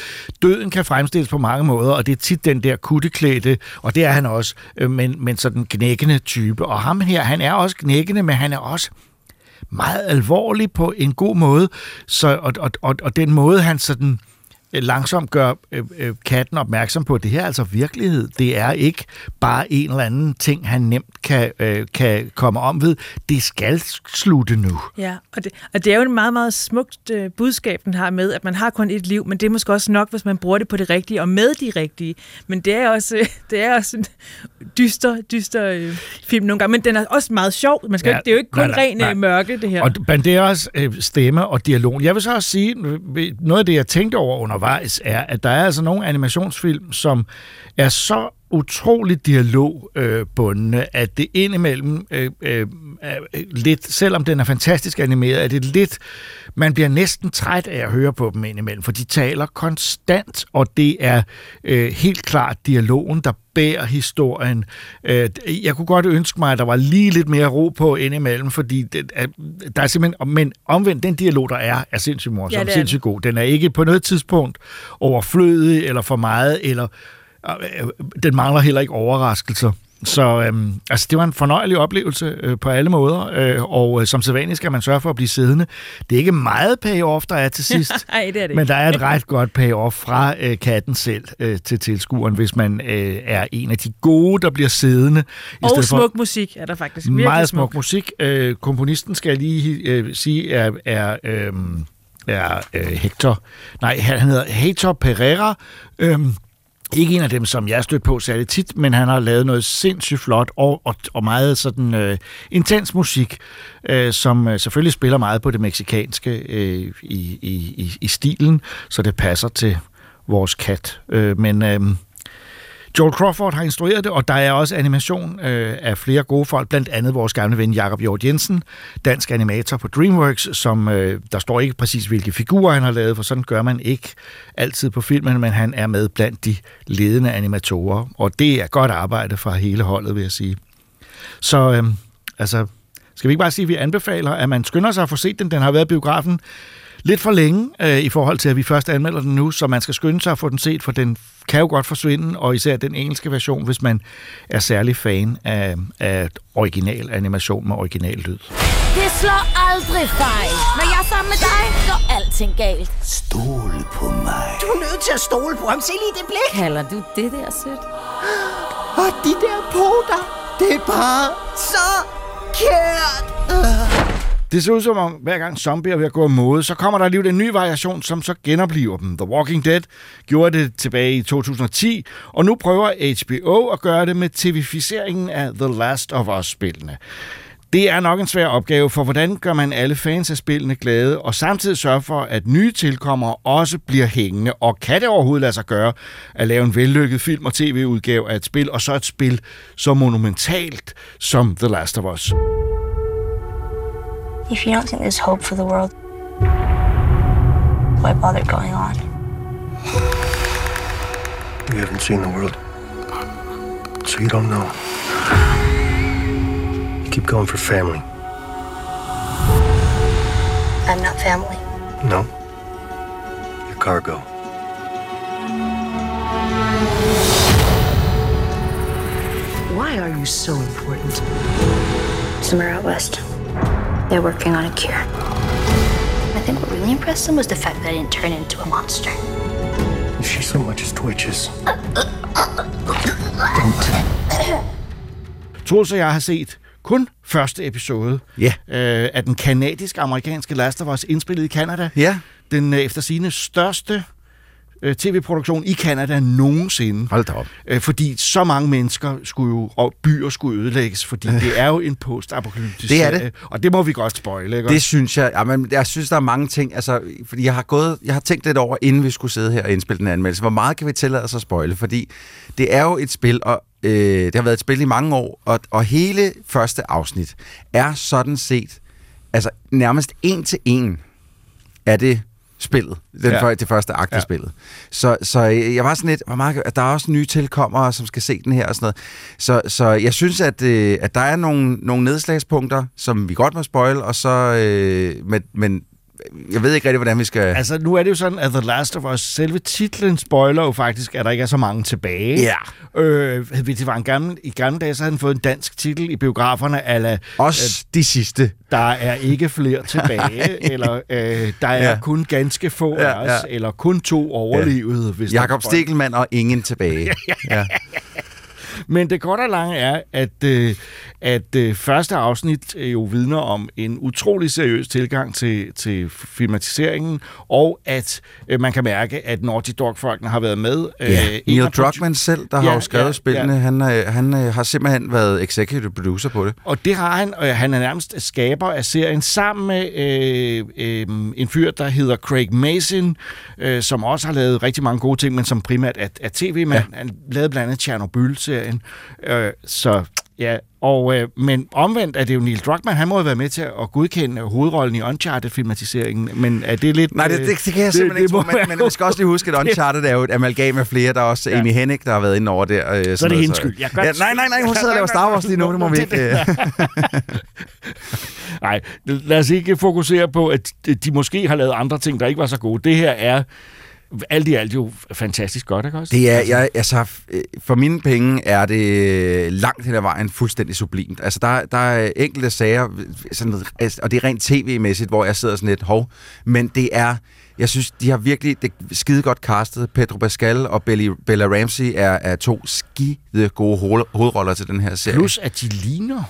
Døden kan fremstilles på mange måder, og det er tit den der kutteklædte, og det er han også, øh, men, men sådan knækkende type. Og ham her, han er også knækkende, men han er også meget alvorlig på en god måde. Så, og, og, og, og den måde, han sådan øh, langsomt gør øh, øh, katten opmærksom på, at det her er altså virkelighed. Det er ikke bare en eller anden ting, han nemt kan, øh, kan komme om ved. Det skal slutte nu. Ja, og det, og det er jo en meget, meget smukt øh, budskab, den har med, at man har kun et liv, men det er måske også nok, hvis man bruger det på det rigtige og med de rigtige. Men det er også, øh, det er også en dyster, dyster øh, film nogle gange, men den er også meget sjov. Man skal Ja, ikke, det er jo ikke kun nej, nej, ren nej. øh, mørke, det her. Og Banderas øh, stemme og dialog. Jeg vil så også sige, øh, noget af det, jeg tænkte over undervejs, er, at der er altså nogle animationsfilm, som er så utroligt dialogbundne, at det indimellem øh, øh, er lidt, selvom den er fantastisk animeret, er det lidt, man bliver næsten træt af at høre på dem indimellem, for de taler konstant, og det er øh, helt klart dialogen, der bærer historien. Øh, jeg kunne godt ønske mig, at der var lige lidt mere ro på indimellem, fordi det, er, der er simpelthen, men omvendt, den dialog, der er, er sindssygt morsom, Ja, er sindssygt god. Den er ikke på noget tidspunkt overflødig, eller for meget, eller øh, den mangler heller ikke overraskelser. så øhm, altså, det var en fornøjelig oplevelse øh, på alle måder, øh, og øh, som sædvanligt skal man sørge for at blive siddende. Det er ikke meget payoff, der er til sidst, Nej, det er det men der er et ret godt payoff fra øh, katten selv øh, til tilskueren, hvis man øh, er en af de gode, der bliver siddende. i Og stedet for- smuk musik er der faktisk. Virkelig meget smuk musik. Øh, komponisten skal jeg lige øh, sige er, er, øh, er øh, Hector. Nej, han hedder Hector Pereira. Øh, ikke en af dem, som jeg er stødt på særlig tit, men han har lavet noget sindssygt flot og, og, og meget sådan øh, intens musik, øh, som øh, selvfølgelig spiller meget på det meksikanske øh, i, i, i, i stilen, så det passer til vores kat. Øh, men øh, Joel Crawford har instrueret det, og der er også animation øh, af flere gode folk, blandt andet vores gamle ven Jakob Hjort Jensen, dansk animator på DreamWorks, som øh, der står ikke præcis, hvilke figurer han har lavet, for sådan gør man ikke altid på filmen, men han er med blandt de ledende animatorer, og det er godt arbejde fra hele holdet, vil jeg sige. Så øh, altså, skal vi ikke bare sige, at vi anbefaler, at man skynder sig at få set den. Den har været i biografen lidt for længe øh, i forhold til, at vi først anmelder den nu, så man skal skynde sig at få den set, for den kan jo godt forsvinde, og især den engelske version, hvis man er særlig fan af, af original animation med original lyd. Det slår aldrig fejl. Når jeg er sammen med dig, går alting galt. Stol på mig. Du er nødt til at stole på ham. Se lige det blik. Kalder du det der sødt? Og de der poter, det er bare så kært. Uh. Det ser ud som om, hver gang zombier vil gå mode, så kommer der alligevel en ny variation, som så genopliver dem. The Walking Dead gjorde det tilbage i 2010, og nu prøver HBO at gøre det med tv-ficeringen af The Last of Us-spillene. Det er nok en svær opgave, for hvordan gør man alle fans af spillene glade, og samtidig sørge for, at nye tilkommere også bliver hængende, og kan det overhovedet lade sig gøre at lave en vellykket film- og tv-udgave af et spil, og så et spil så monumentalt som The Last of Us. If you don't think there's hope for the world, why bother going on? You haven't seen the world, so you don't know. You keep going for family. I'm not family. No. You're cargo. Why are you so important? Somewhere out west, they're working on a cure. I think what really impressed them was the fact that I didn't turn into a monster. If she so much as twitches, Troels og jeg har set kun første episode Ja. øh, af den kanadisk-amerikanske Last of Us, indspillet i Canada. Ja. Den øh, efter sine største øh, tv-produktion i Canada nogensinde. Hold da op. Øh, fordi så mange mennesker skulle jo, og byer skulle ødelægges, fordi det er jo en post-apokalyptisk Det er det. serie, Og det må vi godt spoile, ikke? Det synes jeg. Jamen, jeg synes, der er mange ting. Altså, fordi jeg har, gået, jeg har tænkt lidt over, inden vi skulle sidde her og indspille den anmeldelse, hvor meget kan vi tillade os at spoile? Fordi det er jo et spil, og øh, det har været et spil i mange år, og, og hele første afsnit er sådan set, altså nærmest en til en, er det spillet, den Ja. ja. det første akt af Ja. spillet. Så, så jeg var sådan lidt, hvor meget, at der er også nye tilkommere, som skal se den her og sådan noget. Så, så jeg synes, at, øh, at der er nogle, nogle nedslagspunkter, som vi godt må spoil, og så, øh, men, men jeg ved ikke rigtig, hvordan vi skal... Altså, nu er det jo sådan, at The Last of Us, selve titlen spoiler jo faktisk, at der ikke er så mange tilbage. Ja. Øh, hvis det var en gammel, I gamle dage, så havde den fået en dansk titel i biograferne, ala, Også de sidste. der er ikke flere tilbage, eller øh, der er Ja. kun ganske få Ja, af os, ja. eller kun to overlevede. Hvis der Jakob Stegelmann og ingen tilbage. ja. Men det korte og lange er, at, øh, at øh, første afsnit øh, jo vidner om en utrolig seriøs tilgang til, til filmatiseringen, og at øh, man kan mærke, at Naughty Dog-folkene har været med. Ja, en Neil Druckmann selv, der ja, har jo skrevet ja, spillene, ja. han, øh, han øh, har simpelthen været executive producer på det. Og det har han, og han er nærmest skaber af serien sammen med øh, øh, en fyr, der hedder Craig Mason, øh, som også har lavet rigtig mange gode ting, men som primært er, er tv-mand. Ja. Han lavede blandt andet Chernobyl-serien. Øh, så ja, og, øh, men omvendt er det jo Neil Druckmann, han må jo være med til at godkende hovedrollen i Uncharted-filmatiseringen, men er det lidt... Nej, det, det, det kan jeg simpelthen ikke må tro, men, men man skal også lige huske, at Uncharted er jo et amalgam af flere. Der er også Ja. Amy Hennig, der har været inde over der. Øh, Så er det hendes skyld. Jeg ja, nej, nej, nej, hun sidder og laver Star Wars lige nu, det må vi ikke. øh. Nej, lad os ikke fokusere på, at de måske har lavet andre ting, der ikke var så gode. Det her er alt i alt jo fantastisk godt, ikke også? Det er, jeg, altså, øh, for mine penge er det langt hen ad vejen fuldstændig sublimt. Altså, der, der er enkelte sager, sådan, altså, og det er rent tv-mæssigt, hvor jeg sidder sådan lidt, hov, men det er, jeg synes, de har virkelig det skide godt castet. Pedro Pascal og Belly, Bella Ramsey er, er to skide gode hoved, hovedroller til den her serie. Plus, at de ligner.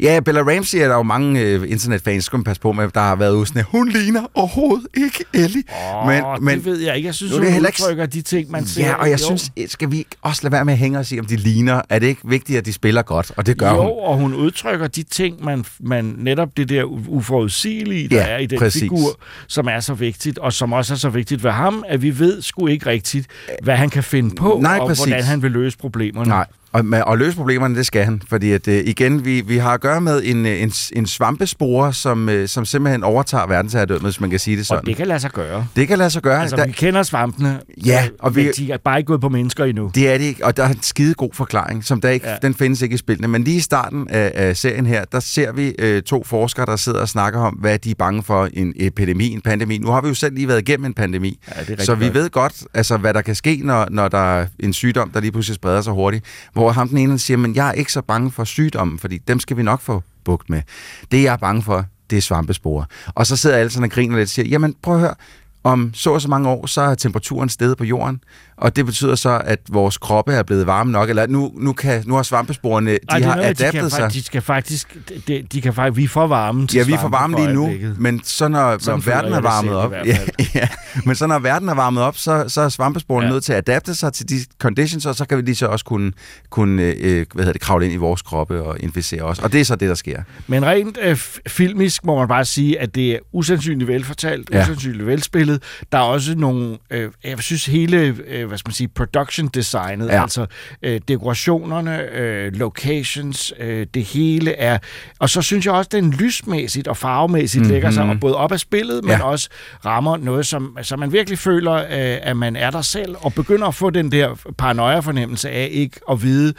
Ja, Bella Ramsey er der jo mange øh, internetfans, skal man passe på med, der har været ude sådan, hun ligner overhovedet ikke Ellie. Åh, men, men, det ved jeg ikke. Jeg synes, hun heller udtrykker de ting, man ser. Ja, og jeg Jo. synes, skal vi også lade være med at hænge os i, om de ligner? Er det ikke vigtigt, at de spiller godt? Og det gør jo, hun. og hun udtrykker de ting, man, man netop det der uforudsigelige, der Ja, er i den præcis. figur, som er så vigtigt, og som også er så vigtigt ved ham, at vi ved sgu ikke rigtigt, hvad han kan finde på, Nej, og præcis. hvordan han vil løse problemerne. Nej, og, og løse problemerne, det skal han. Fordi at, øh, igen, vi, vi har at gøre med en, øh, en, en svampespore, som, øh, som simpelthen overtager verdensherredømmet, hvis man kan sige det sådan. Og det kan lade sig gøre. Det kan lade sig gøre. Altså, Der- vi kender svampene, Ja, øh, og vi- de er bare ikke gået på mennesker endnu. Det er det ikke, og der er en skide god forklaring, som der ikke, Ja. den findes ikke i spillene. Men lige i starten af, af serien her, der ser vi øh, to forskere, der sidder og snakker om, hvad de er bange for en epidemi, en pandemi. Nu har vi jo selv lige været igennem en pandemi, Ja, så vi godt. ved godt, altså, hvad der kan ske, når, når der er en sygdom, der lige pludselig spreder sig hurtigt. Hvor ham den ene siger, men jeg er ikke så bange for sygdommen, fordi dem skal vi nok få bugt med. Det jeg er bange for, det er svampesporer. Og så sidder alle sådan og griner lidt og siger, jamen prøv at høre, om så og så mange år, så er temperaturen steget på jorden, og det betyder så, at vores kroppe er blevet varme nok, eller nu, nu, kan, nu har svampsporene, de Ej, har noget, adaptet de kan, sig. De skal faktisk, de, de kan faktisk, vi er for varme til Ja, vi er for varme lige nu, men så når, Sådan når verden er varmet op, ja, ja, men så når verden er varmet op, så, så er svampesporene Ja. nødt til at adapte sig til de conditions, og så kan vi lige så også kunne, kunne øh, hvad hedder det, kravle ind i vores kroppe og inficere os. Og det er så det, der sker. Men rent øh, filmisk må man bare sige, at det er usandsynligt velfortalt. Ja. usandsynligt velspillet. Der er også nogle, øh, jeg synes hele, øh, hvad skal man sige, production designet, ja. Altså øh, dekorationerne, øh, locations, øh, det hele er... Og så synes jeg også, den lysmæssigt og farvemæssigt mm-hmm. lægger sig og både op af spillet, men. Ja. også rammer noget, som, som man virkelig føler, øh, at man er der selv, og begynder at få den der paranoia-fornemmelse af ikke at vide,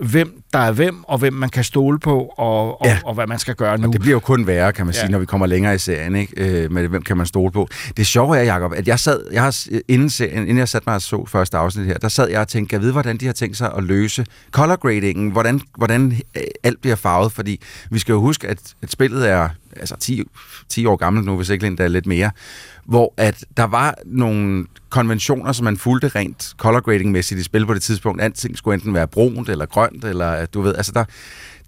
hvem der er hvem, og hvem man kan stole på, og, og, ja. Ja. og hvad man skal gøre nu. Og det bliver jo kun værre, kan man sige, Ja. ja. når vi kommer længere i serien, ikke? Øh, med hvem kan man stole på. Det sjove er, Jacob, at jeg sad, jeg har, inden, serien, inden jeg satte mig og så første afsnit her, der sad jeg og tænkte, jeg vide, hvordan de har tænkt sig at løse color gradingen, hvordan, hvordan øh, alt bliver farvet, fordi vi skal jo huske, at, at spillet er altså 10, 10 år gammelt nu, hvis ikke endda lidt mere, hvor at der var nogle konventioner, som man fulgte rent color grading-mæssigt i spil på det tidspunkt. Alting skulle enten være brunt eller grønt, eller du ved, altså der,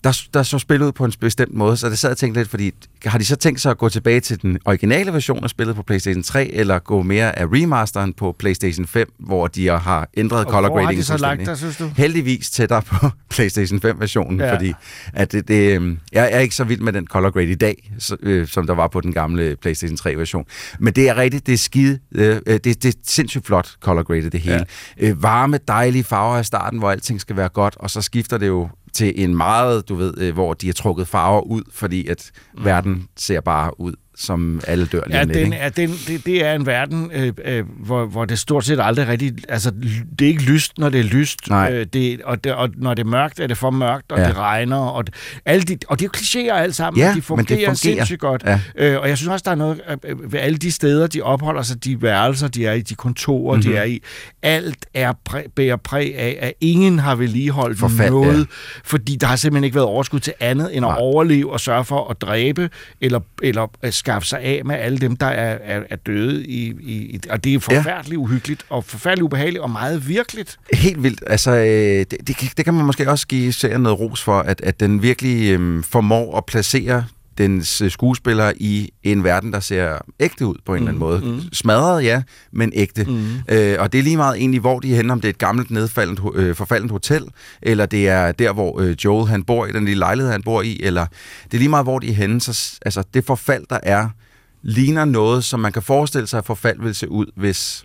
der, der så spillet ud på en bestemt måde, så det sad jeg tænkte lidt, fordi har de så tænkt sig at gå tilbage til den originale version af spillet på PlayStation 3, eller gå mere af remasteren på PlayStation 5, hvor de har ændret Og color grading så lagt dig, synes du? Heldigvis tættere på PlayStation 5-versionen, Ja. ja. fordi at det, det, øhm, jeg er ikke så vild med den color grade i dag, så, øh, som der var på den gamle PlayStation 3-version. Men det er rigtigt, det er skide, øh, øh, det, det er sindssygt flot color grade, det hele. Ja. Øh, varme, dejlige farver i starten, hvor alting skal være godt, og så skifter det jo til en meget, du ved, øh, hvor de har trukket farver ud, fordi at mm. verden ser bare ud, som alle dør lige Ja, lidt, den, er, den, det, det er en verden, øh, øh, hvor, hvor det stort set aldrig rigtig... Altså, det er ikke lyst, når det er lyst. Nej. Øh, det, og, det, og når det er mørkt, er det for mørkt, og ja. Det regner. Og, det, alle de, og det er jo klichéer alt sammen, Ja, men de men fungerer, det fungerer. sindssygt godt. Ja. Øh, og jeg synes også, der er noget øh, ved alle de steder, de opholder sig, de værelser, de er i, de kontorer, mm-hmm. de Mhm. er i. Alt er præ, bærer præg af, at ingen har vedligeholdt Forfald, noget, ja. fordi der har simpelthen ikke været overskud til andet end at Nej. overleve og sørge for at dræbe, eller, eller at skaffe sig af med alle dem, der er, er, er døde. I, i, og det er forfærdeligt ja. uhyggeligt, og forfærdeligt ubehageligt, og meget virkeligt. Helt vildt. Altså, øh, det, det, kan- det kan man måske også give serien noget ros for, at, at den virkelig øh, formår at placere dens øh, skuespillere i en verden, der ser ægte ud på en mm, eller anden måde. Mm. Smadret, ja, men ægte. Mm. Øh, og det er lige meget egentlig, hvor de er henne, om det er et gammelt, nedfaldent, øh, forfaldent hotel, eller det er der, hvor øh, Joel han bor i, den lille lejlighed, han bor i, eller det er lige meget, hvor de er henne. Så, altså, det forfald, der er, ligner noget, som man kan forestille sig, at forfald vil se ud, hvis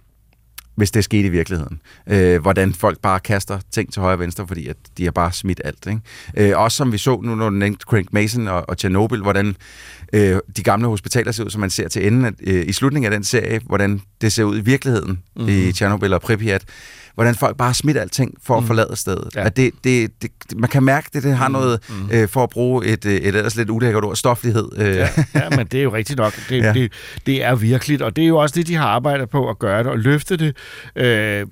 hvis det skete i virkeligheden. Øh, hvordan folk bare kaster ting til højre og venstre, fordi at de har bare smidt alt. Ikke? Øh, også som vi så nu, når du nævnte Crank Mason og, og Chernobyl, hvordan øh, de gamle hospitaler ser ud, som man ser til enden af, øh, i slutningen af den serie, hvordan det ser ud i virkeligheden mm-hmm. i Chernobyl og Pripyat, hvordan folk bare smidt alting for at forlade stedet. Ja. At det, det, det, man kan mærke det, det har noget, mm. øh, for at bruge et, øh, et ellers lidt ulækkert ord, stoflighed. Øh. Ja, ja, men det er jo rigtigt nok. Det, ja. det, det er virkeligt, og det er jo også det, de har arbejdet på at gøre det, og løfte det øh,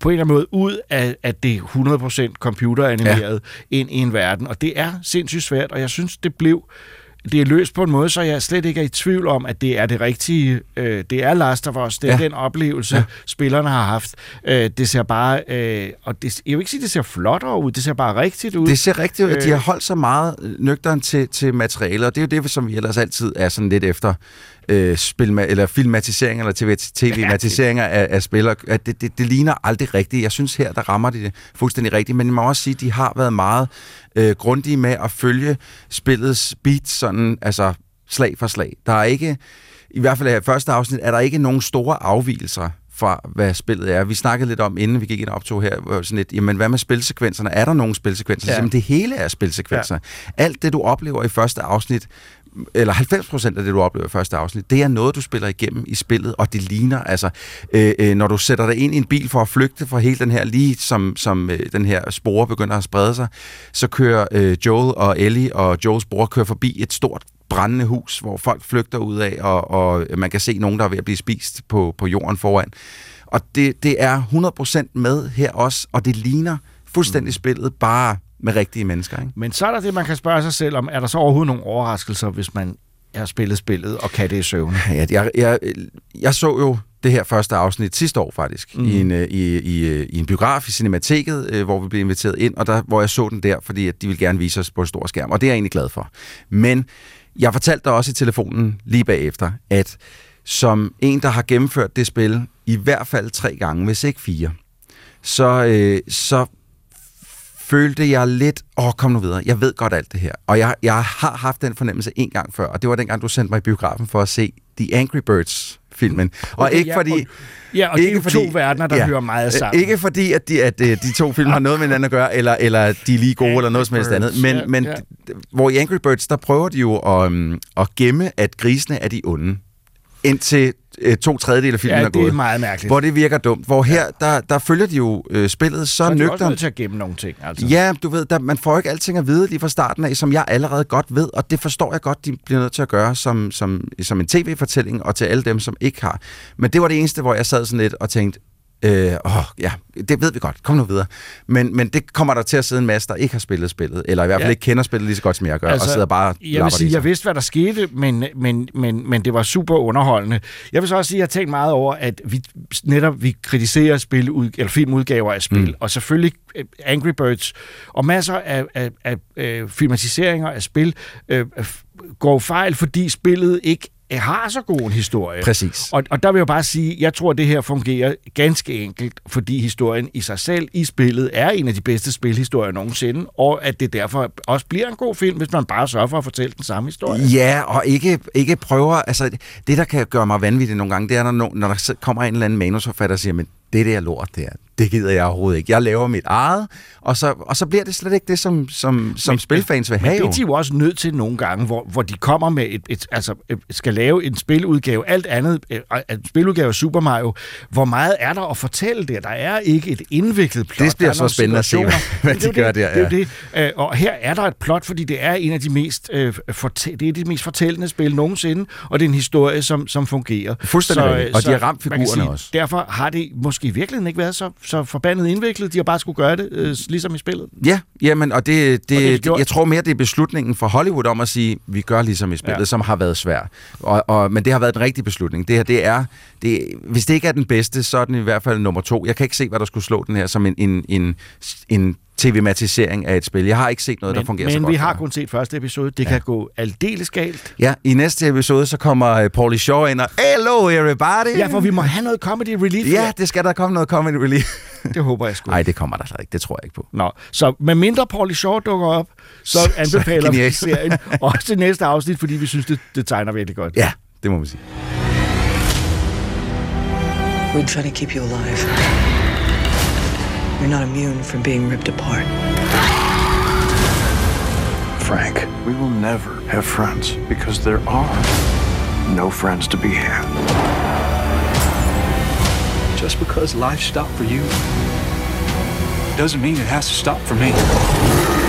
på en eller anden måde ud af, at det er 100% computeranimeret ja. ind i en verden. Og det er sindssygt svært, og jeg synes, det blev det er løst på en måde, så jeg slet ikke er i tvivl om, at det er det rigtige. Øh, det er Last of Us. Det er ja. den oplevelse, ja. spillerne har haft. Øh, det ser bare... Øh, og det, jeg vil ikke sige, at det ser flot ud. Det ser bare rigtigt ud. Det ser rigtigt ud. Øh, de har holdt så meget nøgteren til, til materialet, og det er jo det, som vi ellers altid er sådan lidt efter øh, spil, eller filmatiseringer eller tv-matiseringer af, af spillere, at det, det, det ligner aldrig rigtigt. Jeg synes her, der rammer de det fuldstændig rigtigt, men jeg må også sige, at de har været meget øh, grundige med at følge spillets beat sådan, altså slag for slag. Der er ikke, i hvert fald i første afsnit, er der ikke nogen store afvielser fra, hvad spillet er. Vi snakkede lidt om, inden vi gik ind og optog her, sådan lidt, jamen hvad med spilsekvenserne? Er der nogen spilsekvenser? Ja. Jamen det hele er spilsekvenser. Ja. Alt det, du oplever i første afsnit, eller 90% af det, du oplever i første afsnit, det er noget, du spiller igennem i spillet, og det ligner, altså, øh, øh, når du sætter dig ind i en bil for at flygte fra hele den her, lige som, som øh, den her spore begynder at sprede sig, så kører øh, Joel og Ellie og Joels bror kører forbi et stort brændende hus, hvor folk flygter ud af, og, og man kan se nogen, der er ved at blive spist på, på jorden foran. Og det, det er 100% med her også, og det ligner fuldstændig mm. spillet, bare med rigtige mennesker. Ikke? Men så er der det, man kan spørge sig selv om, er der så overhovedet nogle overraskelser, hvis man har spillet spillet og kan det i søvn? Ja, jeg, jeg, jeg så jo det her første afsnit sidste år faktisk, mm. i, en, øh, i, i, øh, i en biograf i Cinemateket, øh, hvor vi blev inviteret ind, og der, hvor jeg så den der, fordi at de ville gerne vise os på en stor skærm, og det er jeg egentlig glad for. Men jeg fortalte dig også i telefonen lige bagefter, at som en, der har gennemført det spil i hvert fald tre gange, hvis ikke fire, så, øh, så følte jeg lidt, åh, oh, kom nu videre, jeg ved godt alt det her. Og jeg, jeg har haft den fornemmelse en gang før, og det var dengang, du sendte mig i biografen for at se The Angry Birds filmen. Okay, og ikke ja, fordi... Og, ja, og ikke det er fordi, to verdener, der ja, hører meget sammen. Ikke fordi, at de, at øh, de to film har noget med hinanden at gøre, eller, eller de er lige gode, Angry eller noget som helst andet. Men, ja, men ja. hvor i Angry Birds, der prøver de jo at, um, at gemme, at grisene er de onde indtil øh, to tredjedel af filmen ja, er gået. det er meget mærkeligt. Hvor det virker dumt. Hvor her, der, der følger de jo øh, spillet så, nøgternt. Så er nødt til at gemme nogle ting, altså. Ja, du ved, der, man får ikke alting at vide lige fra starten af, som jeg allerede godt ved, og det forstår jeg godt, de bliver nødt til at gøre som, som, som en tv-fortælling, og til alle dem, som ikke har. Men det var det eneste, hvor jeg sad sådan lidt og tænkte, Øh, åh, ja, det ved vi godt. Kom nu videre. Men, men det kommer der til at sidde en masse, der ikke har spillet spillet, eller i hvert fald ja. ikke kender spillet lige så godt, som jeg gør, altså, og sidder bare Jeg vil sige, jeg vidste, hvad der skete, men, men, men, men det var super underholdende. Jeg vil så også sige, at jeg har tænkt meget over, at vi netop vi kritiserer spil, eller filmudgaver af spil, mm. og selvfølgelig øh, Angry Birds, og masser af, af, af, af filmatiseringer af spil øh, går fejl, fordi spillet ikke har så god en historie. Præcis. Og, og der vil jeg bare sige, jeg tror, at det her fungerer ganske enkelt, fordi historien i sig selv i spillet er en af de bedste spilhistorier nogensinde, og at det derfor også bliver en god film, hvis man bare sørger for at fortælle den samme historie. Ja, og ikke, ikke prøver... Altså, det, der kan gøre mig vanvittig nogle gange, det er, når, når der kommer en eller anden manusforfatter og siger, men det der lort der, det gider jeg overhovedet ikke. Jeg laver mit eget, og så, og så bliver det slet ikke det, som, som, som men, spilfans vil have. Men det er de jo også nødt til nogle gange, hvor, hvor de kommer med et, et, altså skal lave en spiludgave, alt andet, øh, en spiludgave af Super Mario. Hvor meget er der at fortælle der? Der er ikke et indviklet plot. Det bliver så spændende at se, hvad de gør der. Ja. Det, det. Øh, og her er der et plot, fordi det er en af de mest, øh, fortæ- det er de mest fortællende spil nogensinde, og det er en historie, som, som fungerer. Fuldstændig så, og de har ramt figurerne sige, også. Derfor har det måske i virkeligheden ikke været så, så forbandet indviklet. De har bare skulle gøre det, øh, ligesom i spillet. Ja, jamen, og det, det, og det, det jeg tror mere, det er beslutningen fra Hollywood om at sige, vi gør ligesom i spillet, ja. som har været svært. Og, og, men det har været den rigtige beslutning. Det her, det er, det, hvis det ikke er den bedste, så er den i hvert fald nummer to. Jeg kan ikke se, hvad der skulle slå den her som en, en, en, en tv-matisering af et spil. Jeg har ikke set noget, men, der fungerer men så godt. Men vi har kun set første episode. Det ja. kan gå aldeles galt. Ja, i næste episode, så kommer uh, Paulie Shaw ind og, Hello everybody! Ja, for vi må have noget comedy relief. Ja, det skal der komme noget comedy relief. det håber jeg sgu. Nej, det kommer der slet ikke. Det tror jeg ikke på. Nå, så med mindre Paulie Shaw dukker op, så anbefaler vi serien også til næste afsnit, fordi vi synes, det, det tegner virkelig godt. Ja, det må man sige. We try to keep you alive. You're not immune from being ripped apart. Frank, we will never have friends because there are no friends to be had. Just because life stopped for you doesn't mean it has to stop for me.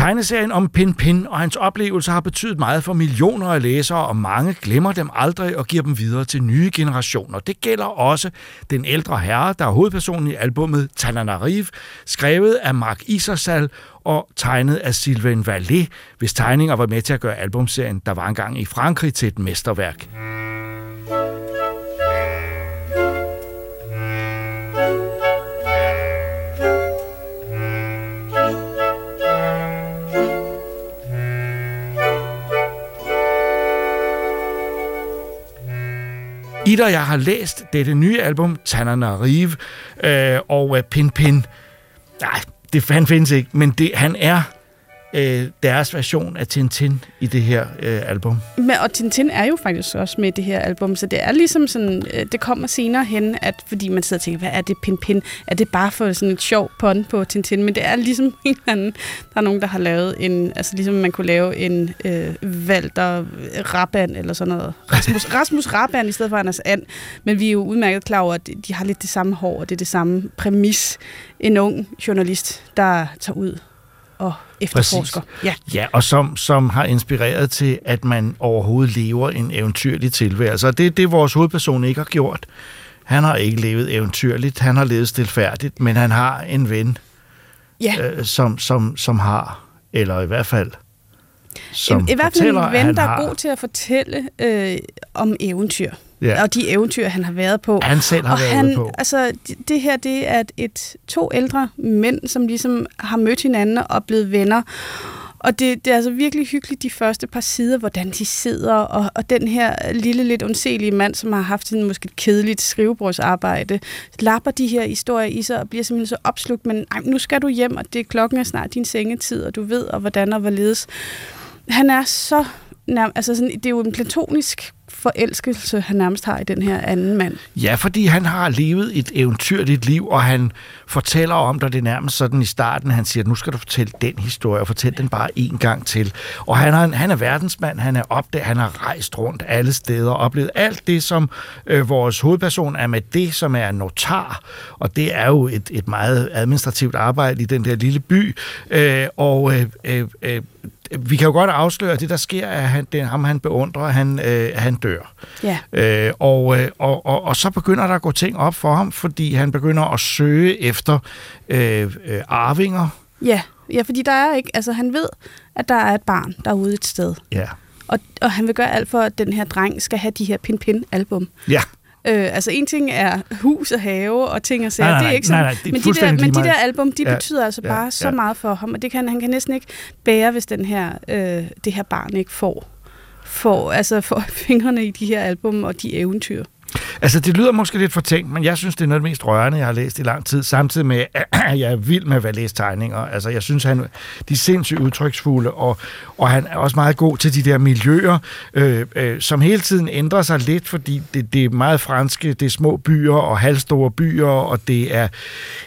Tegneserien om Pin Pin og hans oplevelser har betydet meget for millioner af læsere, og mange glemmer dem aldrig og giver dem videre til nye generationer. Det gælder også den ældre herre, der er hovedpersonen i albummet Tananarive, skrevet af Mark Isersal og tegnet af Sylvain Vallée, hvis tegninger var med til at gøre albumserien, der var engang i Frankrig, til et mesterværk. Gitter, og jeg har læst dette nye album, Tananarive, øh, og øh, Pin Pin. Nej, det han findes ikke, men det, han er øh, deres version af Tintin i det her øh, album. Men, og Tintin er jo faktisk også med i det her album, så det er ligesom sådan, øh, det kommer senere hen, at fordi man sidder og tænker, hvad er det Pin Pin? Er det bare for sådan et sjov pun på Tintin? Men det er ligesom en eller anden, der er nogen, der har lavet en, altså ligesom man kunne lave en øh, Walter Raban eller sådan noget. Rasmus, Rasmus Raban i stedet for Anders And. Men vi er jo udmærket klar over, at de har lidt det samme hår, og det er det samme præmis. En ung journalist, der tager ud og efterforsker. Ja. ja, og som, som har inspireret til, at man overhovedet lever en eventyrlig tilværelse. Og det er det, vores hovedperson ikke har gjort. Han har ikke levet eventyrligt, han har levet stilfærdigt, men han har en ven, ja. øh, som, som, som har, eller i hvert fald som I, I hvert fald en ven, der er god til at fortælle øh, om eventyr. Ja. Og de eventyr, han har været på. Han selv har og været han, på. Altså, det, her, det er et, to ældre mænd, som ligesom har mødt hinanden og blevet venner. Og det, det er altså virkelig hyggeligt, de første par sider, hvordan de sidder, og, og den her lille, lidt ondselige mand, som har haft sådan måske et kedeligt skrivebordsarbejde, lapper de her historier i sig og bliver simpelthen så opslugt, men ej, nu skal du hjem, og det klokken er snart din sengetid, og du ved, og hvordan og hvorledes. Han er så nærm- altså sådan, det er jo en platonisk forelskelse, han nærmest har i den her anden mand. Ja, fordi han har levet et eventyrligt liv, og han fortæller om det, det er nærmest sådan i starten, han siger, nu skal du fortælle den historie, og fortæl den bare en gang til. Og han er, han er verdensmand, han er opdaget, han har rejst rundt alle steder, og oplevet alt det, som øh, vores hovedperson er med det, som er notar, og det er jo et, et meget administrativt arbejde i den der lille by, øh, og øh, øh, øh, vi kan jo godt afsløre, at det, der sker, er, at han, det, ham han beundrer, han, øh, han dør. Ja. Øh, og, øh, og, og, og så begynder der at gå ting op for ham, fordi han begynder at søge efter øh, øh, arvinger. Ja, ja, fordi der er ikke, altså han ved, at der er et barn derude et sted. Ja. Og, og han vil gøre alt for, at den her dreng skal have de her Pin-Pin-album. Ja. Øh, altså en ting er hus og have og ting og sager, det er ikke sådan. nej, nej, det men de der, men de der album, de Ja, betyder altså ja, bare så ja. meget for ham, og det kan, han kan næsten ikke bære, hvis den her, øh, det her barn ikke får, får, altså får fingrene i de her album og de eventyr. Altså, det lyder måske lidt fortænkt, men jeg synes, det er noget af det mest rørende, jeg har læst i lang tid, samtidig med, at jeg er vild med Valets tegninger. Altså, jeg synes, han, de er sindssygt udtryksfulde, og, og han er også meget god til de der miljøer, øh, øh, som hele tiden ændrer sig lidt, fordi det, det er meget franske, det er små byer og halvstore byer, og det er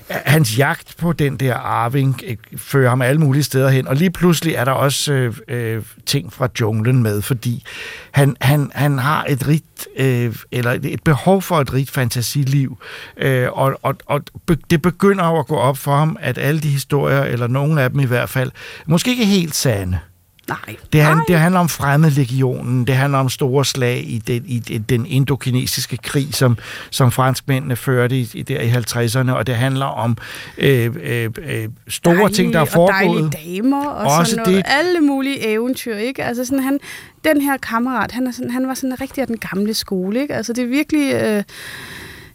hans jagt på den der arving, øh, fører ham alle mulige steder hen, og lige pludselig er der også øh, øh, ting fra junglen med, fordi han, han, han har et rigt, øh, eller et behov for et rigt fantasiliv, øh, og, og, og det begynder jo at gå op for ham, at alle de historier, eller nogle af dem i hvert fald, måske ikke helt sande. Nej. Det, han, det handler om fremmedlegionen, det handler om store slag i den, i den indokinesiske krig, som, som franskmændene førte i, i, der i 50'erne, og det handler om øh, øh, øh, store Dejlige ting, der er Og foregået. dejlige damer og Også sådan noget. det. Alle mulige eventyr, ikke? Altså sådan, han, den her kammerat, han, er sådan, han var sådan rigtig af den gamle skole, ikke? Altså det er virkelig... Øh,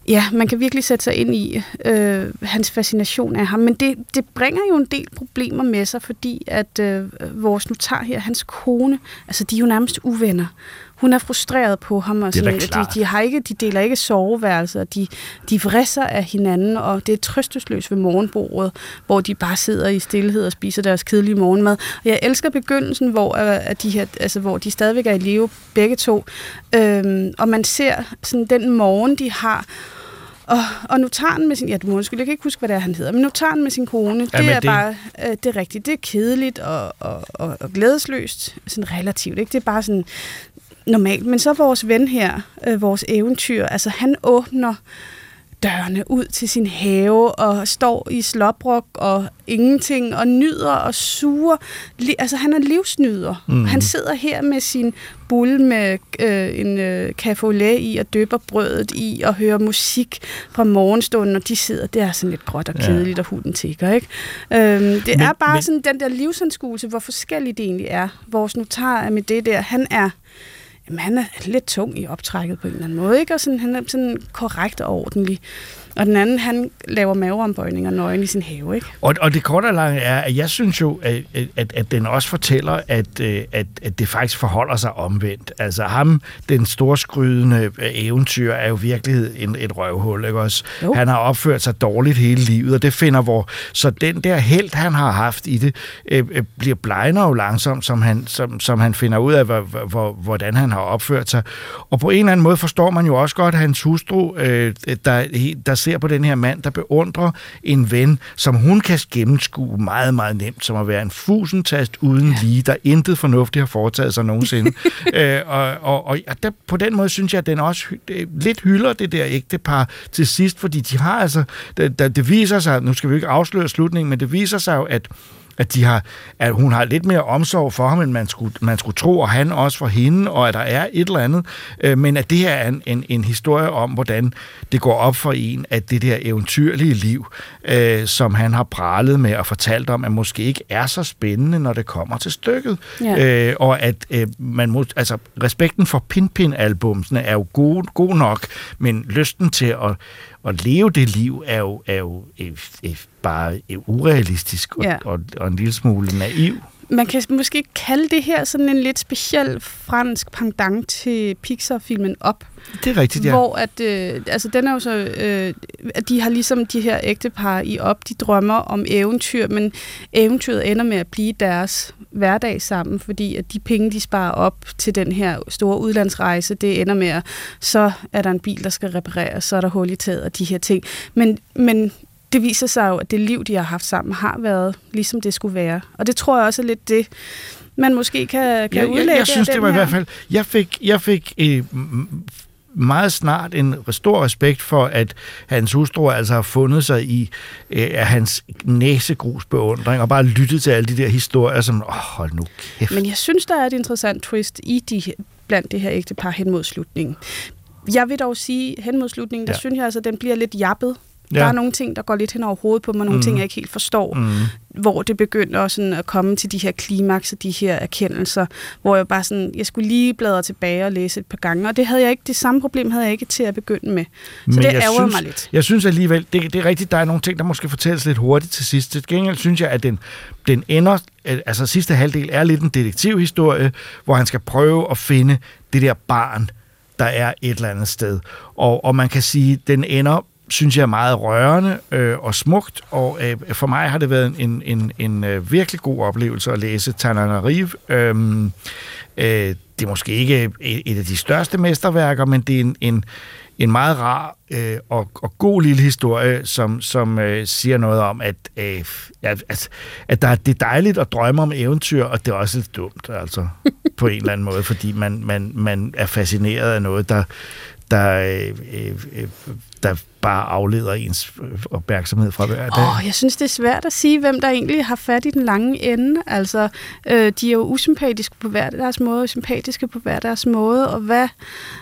Ja, man kan virkelig sætte sig ind i øh, hans fascination af ham, men det, det bringer jo en del problemer med sig, fordi at øh, vores notar her, hans kone, altså de er jo nærmest uvenner. Hun er frustreret på ham, og sådan, de, de, har ikke, de deler ikke soveværelser, de, de vrisser af hinanden, og det er trøstesløst ved morgenbordet, hvor de bare sidder i stillhed og spiser deres kedelige morgenmad. Og jeg elsker begyndelsen, hvor, øh, at de, her, altså, hvor de stadigvæk er i live, begge to, øhm, og man ser sådan den morgen, de har, og, og notaren med sin... Ja, du må undskylde, jeg kan ikke huske, hvad det er, han hedder. Men notaren med sin kone, det Jamen, er det- bare... Øh, det er rigtigt. Det er kedeligt og, og, og, og glædesløst. Sådan relativt, ikke? Det er bare sådan... normalt. Men så vores ven her, øh, vores eventyr, altså han åbner dørene ud til sin have og står i slobrok og ingenting og nyder og suger. Altså han er livsnyder. Mm. Han sidder her med sin bulle med øh, en øh, lait i og døber brødet i og hører musik fra morgenstunden, og de sidder, det er sådan lidt gråt og Ja. kedeligt, og hunden tigger, ikke? Øhm, det Men- er bare men- sådan den der livsanskuelse, hvor forskelligt det egentlig er. Vores notar er med det der, han er Jamen, han er lidt tung i optrækket på en eller anden måde, ikke? Og sådan, han er sådan korrekt og ordentlig. Og den anden, han laver maveombøjninger nøgen i sin have, ikke? Og, og det korte og lange er, at jeg synes jo, at, at, at den også fortæller, at, øh, at, at det faktisk forholder sig omvendt. Altså ham, den storskrydende eventyr, er jo i virkeligheden en, et røvhul, ikke også? Jo. Han har opført sig dårligt hele livet, og det finder hvor... Så den der held, han har haft i det, øh, øh, bliver blegner jo langsomt, som han, som, som han finder ud af, hvor, hvor, hvordan han har opført sig. Og på en eller anden måde forstår man jo også godt, at hans hustru, øh, der, der ser på den her mand, der beundrer en ven, som hun kan gennemskue meget, meget nemt, som at være en fusentast uden lige, der intet fornuftigt har foretaget sig nogensinde. øh, og og, og der, på den måde synes jeg, at den også øh, lidt hylder det der ægtepar til sidst, fordi de har altså, det, det, det viser sig, nu skal vi ikke afsløre slutningen, men det viser sig jo, at at, de har, at hun har lidt mere omsorg for ham, end man skulle, man skulle tro, og han også for hende, og at der er et eller andet. Øh, men at det her er en, en, en historie om, hvordan det går op for en, at det der eventyrlige liv, øh, som han har pralet med og fortalt om, at måske ikke er så spændende, når det kommer til stykket. Ja. Øh, og at øh, man må, altså, respekten for Pin-Pin-albumsene er jo god, god nok, men lysten til at, at leve det liv er jo, er jo øh, øh, bare urealistisk og, Ja. og, og en lille smule naiv. Man kan måske kalde det her sådan en lidt speciel fransk pendant til Pixar-filmen Op. Det er rigtigt, ja. Hvor at, øh, altså den er jo så, øh, at de har ligesom de her ægtepar i Op, de drømmer om eventyr, men eventyret ender med at blive deres hverdag sammen, fordi at de penge, de sparer op til den her store udlandsrejse, det ender med, at så er der en bil, der skal repareres, så er der hul i taget og de her ting. Men, men det viser sig jo, at det liv, de har haft sammen, har været ligesom det skulle være. Og det tror jeg også er lidt det, man måske kan, kan jeg, udlægge jeg, jeg synes, det var i her. hvert fald... Jeg fik, jeg fik øh, meget snart en stor respekt for, at hans hustru altså har fundet sig i øh, hans næsegrus beundring, og bare lyttet til alle de der historier, som, åh, hold nu kæft. Men jeg synes, der er et interessant twist i de, blandt det her ægtepar hen mod slutningen. Jeg vil dog sige, hen mod slutningen, der Ja. ja. synes jeg altså, den bliver lidt jappet. Ja. Der er nogle ting, der går lidt hen over hovedet på mig, nogle mm. ting, jeg ikke helt forstår, Mhm. hvor det begynder sådan at komme til de her klimaks og de her erkendelser, hvor jeg bare sådan, jeg skulle lige bladre tilbage og læse et par gange, og det havde jeg ikke, det samme problem havde jeg ikke til at begynde med. Så det jeg ærger mig lidt. Jeg synes alligevel, det, det er rigtigt, der er nogle ting, der måske fortælles lidt hurtigt til sidst. Til gengæld synes jeg, at den, den ender, altså sidste halvdel er lidt en detektivhistorie, hvor han skal prøve at finde det der barn, der er et eller andet sted. Og, og man kan sige, den ender synes jeg er meget rørende øh, og smukt, og øh, for mig har det været en, en, en øh, virkelig god oplevelse at læse Tananarive. Øhm, øh, det er måske ikke et, et af de største mesterværker, men det er en, en, en meget rar øh, og, og god lille historie, som, som øh, siger noget om, at, øh, at, at, at der, det er dejligt at drømme om eventyr, og det er også lidt dumt, altså, på en eller anden måde, fordi man, man, man er fascineret af noget, der, der, øh, øh, øh, der bare afleder ens øh, opmærksomhed fra hver dag. Oh, jeg synes, det er svært at sige, hvem der egentlig har fat i den lange ende. Altså, øh, de er jo usympatiske på hver deres måde, og sympatiske på hver deres måde, og hvad,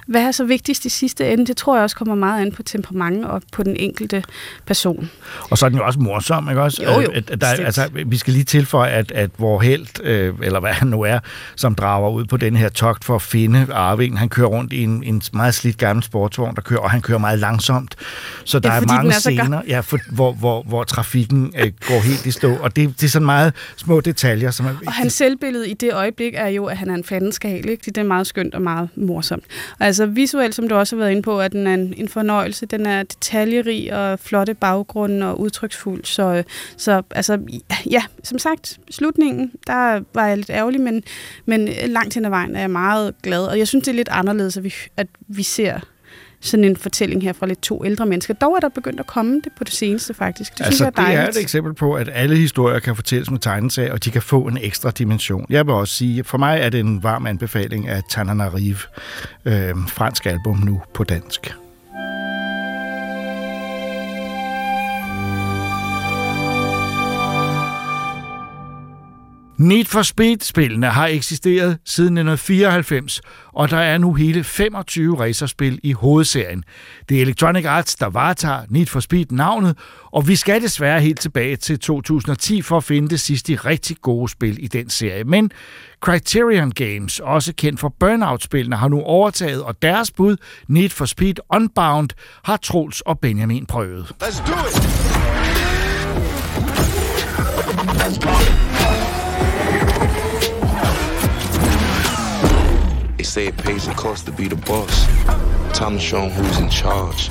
hvad er så vigtigst i sidste ende, det tror jeg også kommer meget an på temperament og på den enkelte person. Og så er den jo også morsom, ikke også? Jo, jo, At, der, altså, vi skal lige tilføje, at, at vor held, øh, eller hvad han nu er, som drager ud på den her togt for at finde arvingen, han kører rundt i en, en meget slidt gammel sportsvogn, der kører, og han kører meget langsomt. Så der Ja, er mange er scener, ja, for, hvor, hvor, hvor trafikken øh, går helt i stå. Og det, det er sådan meget små detaljer, som er Og hans selvbillede i det øjeblik er jo, at han er en fandenskal. Ikke? Det er meget skønt og meget morsomt. Altså visuelt, som du også har været inde på, at den er en, en fornøjelse. Den er detaljerig og flotte baggrunde og udtryksfuld. Så, så altså, ja, som sagt, slutningen, der var jeg lidt ærgerlig, men, men langt hen ad vejen er jeg meget glad. Og jeg synes, det er lidt anderledes, at vi, at vi ser sådan en fortælling her fra lidt to ældre mennesker. Dog er der begyndt at komme det på det seneste, faktisk. Det altså, synes jeg er det er dejligt. et eksempel på, at alle historier kan fortælles med tegneserier, og de kan få en ekstra dimension. Jeg vil også sige, for mig er det en varm anbefaling af Tananarive, øh, fransk album nu på dansk. Need for Speed-spillene har eksisteret siden 1994, og der er nu hele 25 racerspil i hovedserien. Det er Electronic Arts, der varetager Need for Speed-navnet, og vi skal desværre helt tilbage til 2010 for at finde det sidste rigtig gode spil i den serie. Men Criterion Games, også kendt for Burnout-spillene, har nu overtaget, og deres bud, Need for Speed Unbound, har Troels og Benjamin prøvet. Let's do it! They say it pays the cost to be the boss. Time to show 'em who's in charge.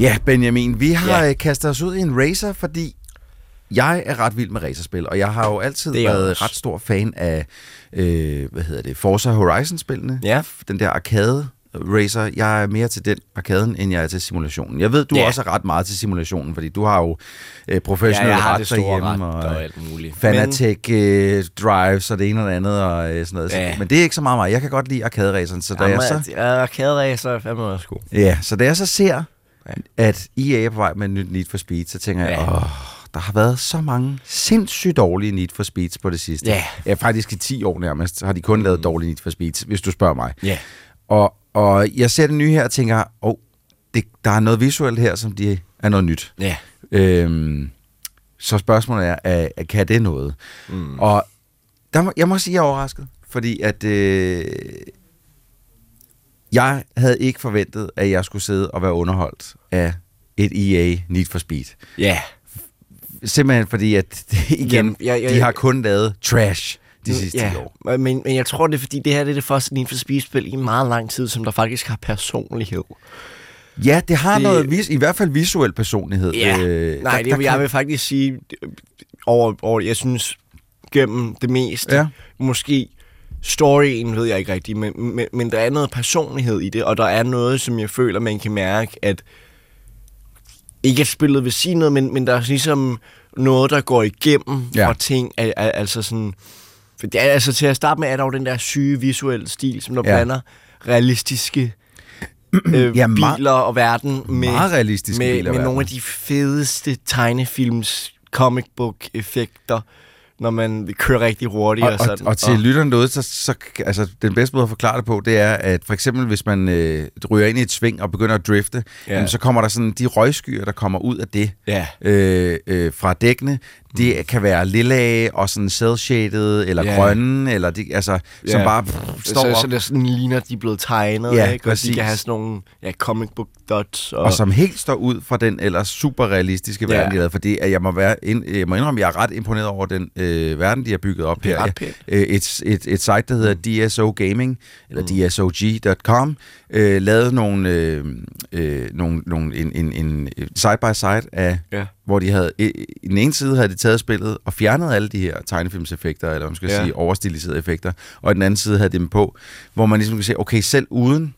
Ja, Benjamin, vi har ja. kastet os ud i en racer, fordi jeg er ret vild med racerspil, og jeg har jo altid været også. ret stor fan af, øh, hvad hedder det, Forza Horizon-spillene. Ja. Den der arcade racer. Jeg er mere til den arkaden, end jeg er til simulationen. Jeg ved, du Ja. også er ret meget til simulationen, fordi du har jo øh, professionelle Ja, jeg har ret det store derhjemme, ret og, og alt muligt. Fanatec øh, drives og det ene og det andet, og øh, sådan noget. Ja. Men det er ikke så meget mig. Jeg kan godt lide arcade-raceren, så da jeg så... Ja, arcade-racer er fandme også god. Ja, så da jeg så ser, at EA er på vej med en nyt Need for Speed, så tænker jeg, Ja. åh, der har været så mange sindssygt dårlige Need for Speeds på det sidste. Ja. ja faktisk i 10 år nærmest har de kun lavet dårlige Need for Speeds, hvis du spørger mig. Ja. Og, og jeg ser det nye her og tænker, åh, oh, det, der er noget visuelt her, som de er noget nyt. Ja. Øhm, så spørgsmålet er, er, er kan det noget? Mm. Og der må, jeg må sige, at jeg er overrasket, fordi at øh, jeg havde ikke forventet, at jeg skulle sidde og være underholdt af et EA Need for Speed. Ja. Simpelthen fordi, at igen, Jamen, jeg- jeg- de har kun lavet trash de sidste ja, 10 år. Men, men jeg tror, det er fordi, det her det er det første Need for Speed-spil i meget lang tid, som der faktisk har personlighed. Ja, det har Det- noget, vis, i hvert fald visuel personlighed. Ja, Øh, nej, der- det, der jeg kan- vil faktisk sige, over, over, jeg synes, gennem det meste, Ja. måske storyen ved jeg ikke rigtigt, men, men, men der er noget personlighed i det, og der er noget, som jeg føler, man kan mærke, at ikke at spillet vil sige noget, men, men der er ligesom noget, der går igennem Ja. fra ting, al, al, altså sådan... For det er, altså til at starte med, er der jo den der syge visuelle stil, som der Ja. blander realistiske øh, Ja, meget- biler og verden med, meget realistiske med, biler med verden. nogle af de fedeste tegnefilms comic book effekter, når man kører rigtig hurtigt og, og, sådan. og, og til lytteren derude, så, så altså, den bedste måde at forklare det på, det er, at for eksempel hvis man øh, ryger ind i et sving og begynder at drifte, ja. jamen, så kommer der sådan de røgskyer, der kommer ud af det Ja. øh, øh, fra dækkene. Det kan være lilla og sådan cell-shaded, eller Ja. grønne, eller de, altså, som bare pff, står så, op. så det sådan ligner, at de er blevet tegnet, Ja, ikke? og de præcis. kan have sådan nogle ja, comic book dots. Og, og som helt står ud fra den ellers super realistiske verden, de har lavet. Fordi at jeg må, være ind, jeg må indrømme, at jeg er ret imponeret over den øh, verden, de har bygget op Det er her. ret pænt. Øh, et, et, et site, der hedder DSO Gaming, eller mm. dsog.com, øh, lavede nogle, øh, øh, nogle, nogle en, en, en side-by-side af, Ja. Hvor de havde, i, den ene side havde de taget spillet og fjernet alle de her tegnefilmseffekter, eller man skal ja. sige, overstiliserede effekter, og i den anden side havde de dem på, hvor man ligesom kan se, okay, selv uden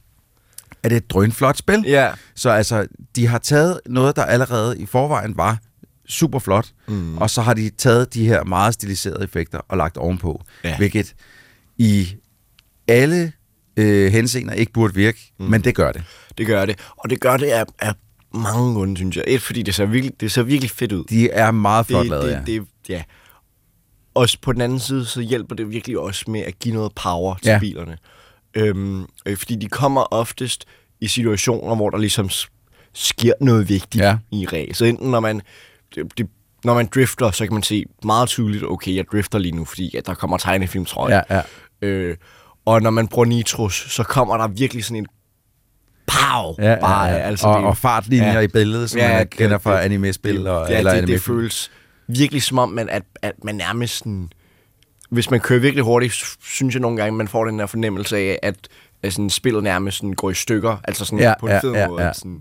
er det et drønflot spil. Ja. Så altså, de har taget noget, der allerede i forvejen var super flot, Mm. og så har de taget de her meget stiliserede effekter og lagt ovenpå, Ja. hvilket i alle øh, henseender ikke burde virke, mm. men det gør det. Det gør det. Og det gør det af, af mange grunde, synes jeg. Et, fordi det ser virkelig, det ser virkelig fedt ud. De er meget flot lavet, ja. Det, ja. Og på den anden side, så hjælper det virkelig også med at give noget power til Ja. bilerne. Øhm, øh, fordi de kommer oftest i situationer, hvor der ligesom sker noget vigtigt Ja. i ræs. Så enten når man, det, det, når man drifter, så kan man se meget tydeligt, okay, jeg drifter lige nu, fordi at der kommer tegnefilmstrøg. Ja, ja. Øh, og når man bruger nitros, så kommer der virkelig sådan en pow! Ja, ja, bare, ja. Altså, Og- og fartlinjer i billedet, som man kender fra det- anime-spil det- ja, eller det, det anime-film. føles virkelig som om, man, at, at man nærmest sådan, hvis man kører virkelig hurtigt, synes jeg nogle gange, man får den der fornemmelse af, at, at sådan, spillet nærmest sådan går i stykker, altså sådan Ja, på en ja, fed ja, måde. ja. Sådan,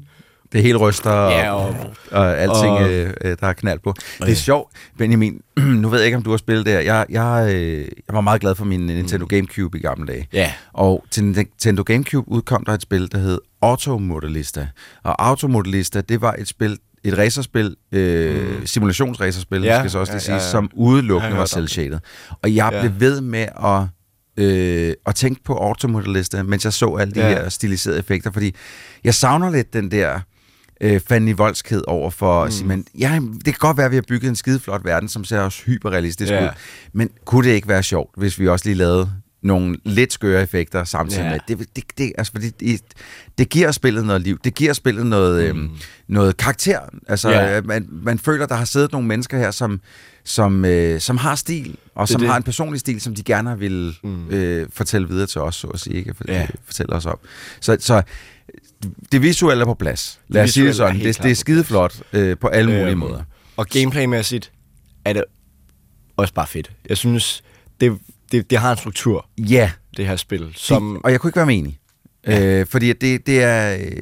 Det hele ryster, og, Ja, og- og alting, og- øh, øh, der er knald på. Det er sjovt, Benjamin. nu ved jeg ikke, om du har spillet der. Jeg, jeg, øh, jeg var meget glad for min Nintendo Gamecube i gamle dage. Ja. Og til Nintendo Gamecube udkom der et spil, der hed Automodellista. Og Automodellista, det var et spil, et racerspil, øh, mm. simulationsracerspil, Ja, skal så også ja, lige ja, sige, ja. som Jeg har udelukkende var om det. cel-shaded. Og jeg Ja. blev ved med at, øh, at tænke på Automodellista, mens jeg så alle de Ja. her stiliserede effekter, fordi jeg savner lidt den der øh, Fanny Voldskhed over for mm. at sige, men ja, det kan godt være, at vi har bygget en skideflot verden, som ser også hyperrealistisk Ja. ud, men kunne det ikke være sjovt, hvis vi også lige lavede nogle lidt skøre effekter samtidig Ja. med. Det, det, det, altså, fordi det, det giver spillet noget liv. Det giver spillet noget, mm. øhm, noget karakter. Altså, Ja. ja. man, man føler, der har siddet nogle mennesker her, som, som, øh, som har stil, og Det som det. har en personlig stil, som de gerne vil mm. øh, fortælle videre til os, så at sige. Ikke? For, ja. Fortælle os om. Så, så det visuelle er på plads. Lad Det os sige det sådan. Det, det er skideflot øh, på alle mulige Øhm, måder. Og gameplaymæssigt er det også bare fedt. Jeg synes, det, det, det har en struktur, Ja. det her spil. Som, Som, og jeg kunne ikke være med enig. Ja. Øh, fordi det, det er, øh,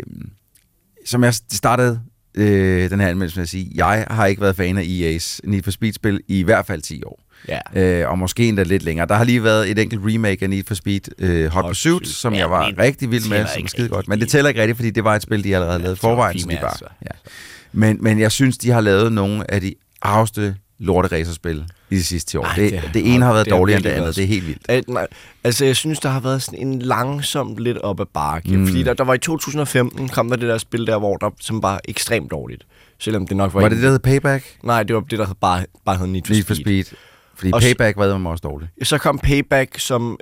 som jeg startede øh, den her anmeldelse med at sige, jeg har ikke været fan af EA's Need for Speed-spil i hvert fald 10 år. Ja. Øh, og måske endda lidt længere. Der har lige været et enkelt remake af Need for Speed øh, Hot, Hot Pursuit, Pursuit. som Ja, jeg var rigtig vild med, som skide godt. Men det tæller ikke rigtigt, fordi det var et spil, de allerede havde lavet i forvejen. Så de bare, ja. men, men jeg synes, de har lavet nogle af de arveste lorte-racerspil i de sidste 10 år. Ej, det, det, det ene har været det dårligere end det andet. Det er helt vildt. At, nej, altså, jeg synes, der har været sådan en langsomt lidt op ad bakke. Mm. Fordi der, der var i 2015, kom der det der spil der, hvor der som var ekstremt dårligt. Selvom det nok var... Var en- det det, der hed Payback? Nej, det var det, der bare, bare hed Need for Need for Speed. Fordi Og Payback var med også dårligt. Så kom Payback, som...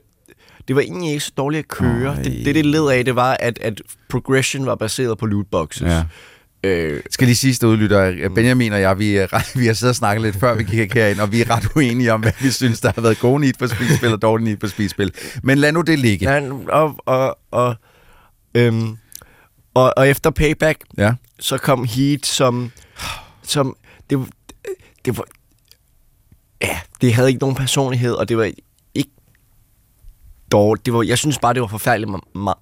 Det var egentlig ikke så dårligt at køre. Det, det, det led af, det var, at, at progression var baseret på lootboxes. Ja. Øh, Skal lige sige, udlytter, Benjamin og jeg, vi, er ret, vi har siddet og snakket lidt før vi gik herind, og vi er ret uenige om, hvad vi synes, der har været gode Need for Speed-spil og dårlige Need for Speed-spil. Men lad nu det ligge. Ja, og, og, og, øhm, og, og efter Payback, Ja. så kom Heat, som, som det, det var, ja, det havde ikke nogen personlighed, og det var ikke dårligt. Det var, jeg synes bare, det var forfærdeligt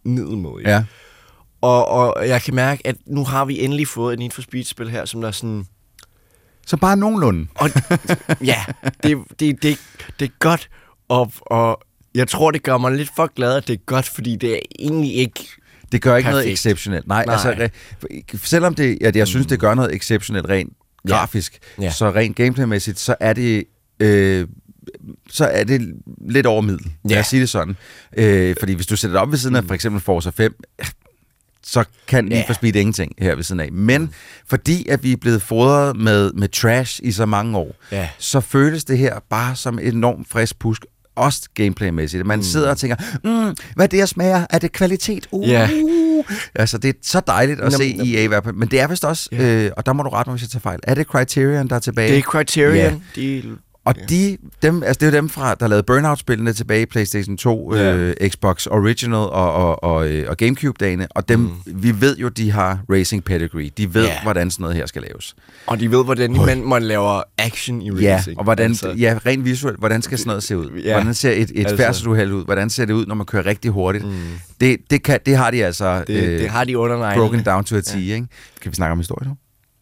middelmådigt. Ja. Og, og jeg kan mærke, at nu har vi endelig fået et Need for Speed-spil her, som der er sådan... Så bare nogenlunde. Og, ja, det, det, det, det er godt, og, og jeg tror, det gør mig lidt for glad, at det er godt, fordi det er egentlig ikke Det gør ikke noget perfekt. exceptionelt. Nej, Nej. Altså, selvom det, at jeg synes, det gør noget exceptionelt rent Ja. grafisk, Ja. så rent gameplaymæssigt, så er det... Øh, så er det lidt over middel. Lad Ja. os sige det sådan. Øh, fordi hvis du sætter det op ved siden af for eksempel Forza 5, så kan Need for Speed ingenting her ved siden af. Men fordi at vi er blevet fodret med, med trash i så mange år, Ja. så føles det her bare som et enormt frisk pusk, også gameplaymæssigt. Man mm. sidder og tænker, mm, hvad er det, jeg smager? Er det kvalitet? Uh. Ja. Altså, det er så dejligt at Nå, se i hvert fald. Men det er vist også, øh, og der må du rette mig, hvis jeg tager fejl, er det Criterion, der er tilbage? Det er Criterion. Ja. De, Og de, dem, altså det er jo dem, fra, der lavede Burnout-spillene tilbage i PlayStation 2, Ja. øh, Xbox Original og, og, og, øh, og Gamecube-dagene, og dem, mm. vi ved jo, de har racing pedigree. De ved, Ja. hvordan sådan noget her skal laves. og de ved, hvordan man, man laver action i Ja, racing. og hvordan, Altså, ja, rent visuelt, hvordan skal sådan noget se ud? Ja. Hvordan ser et, et Altså- færdselsuheld ud? Hvordan ser det ud, når man kører rigtig hurtigt? Mm. Det, det, kan, det har de altså Det- det har de under broken down to a T, ja. ikke? Kan vi snakke om historie nu?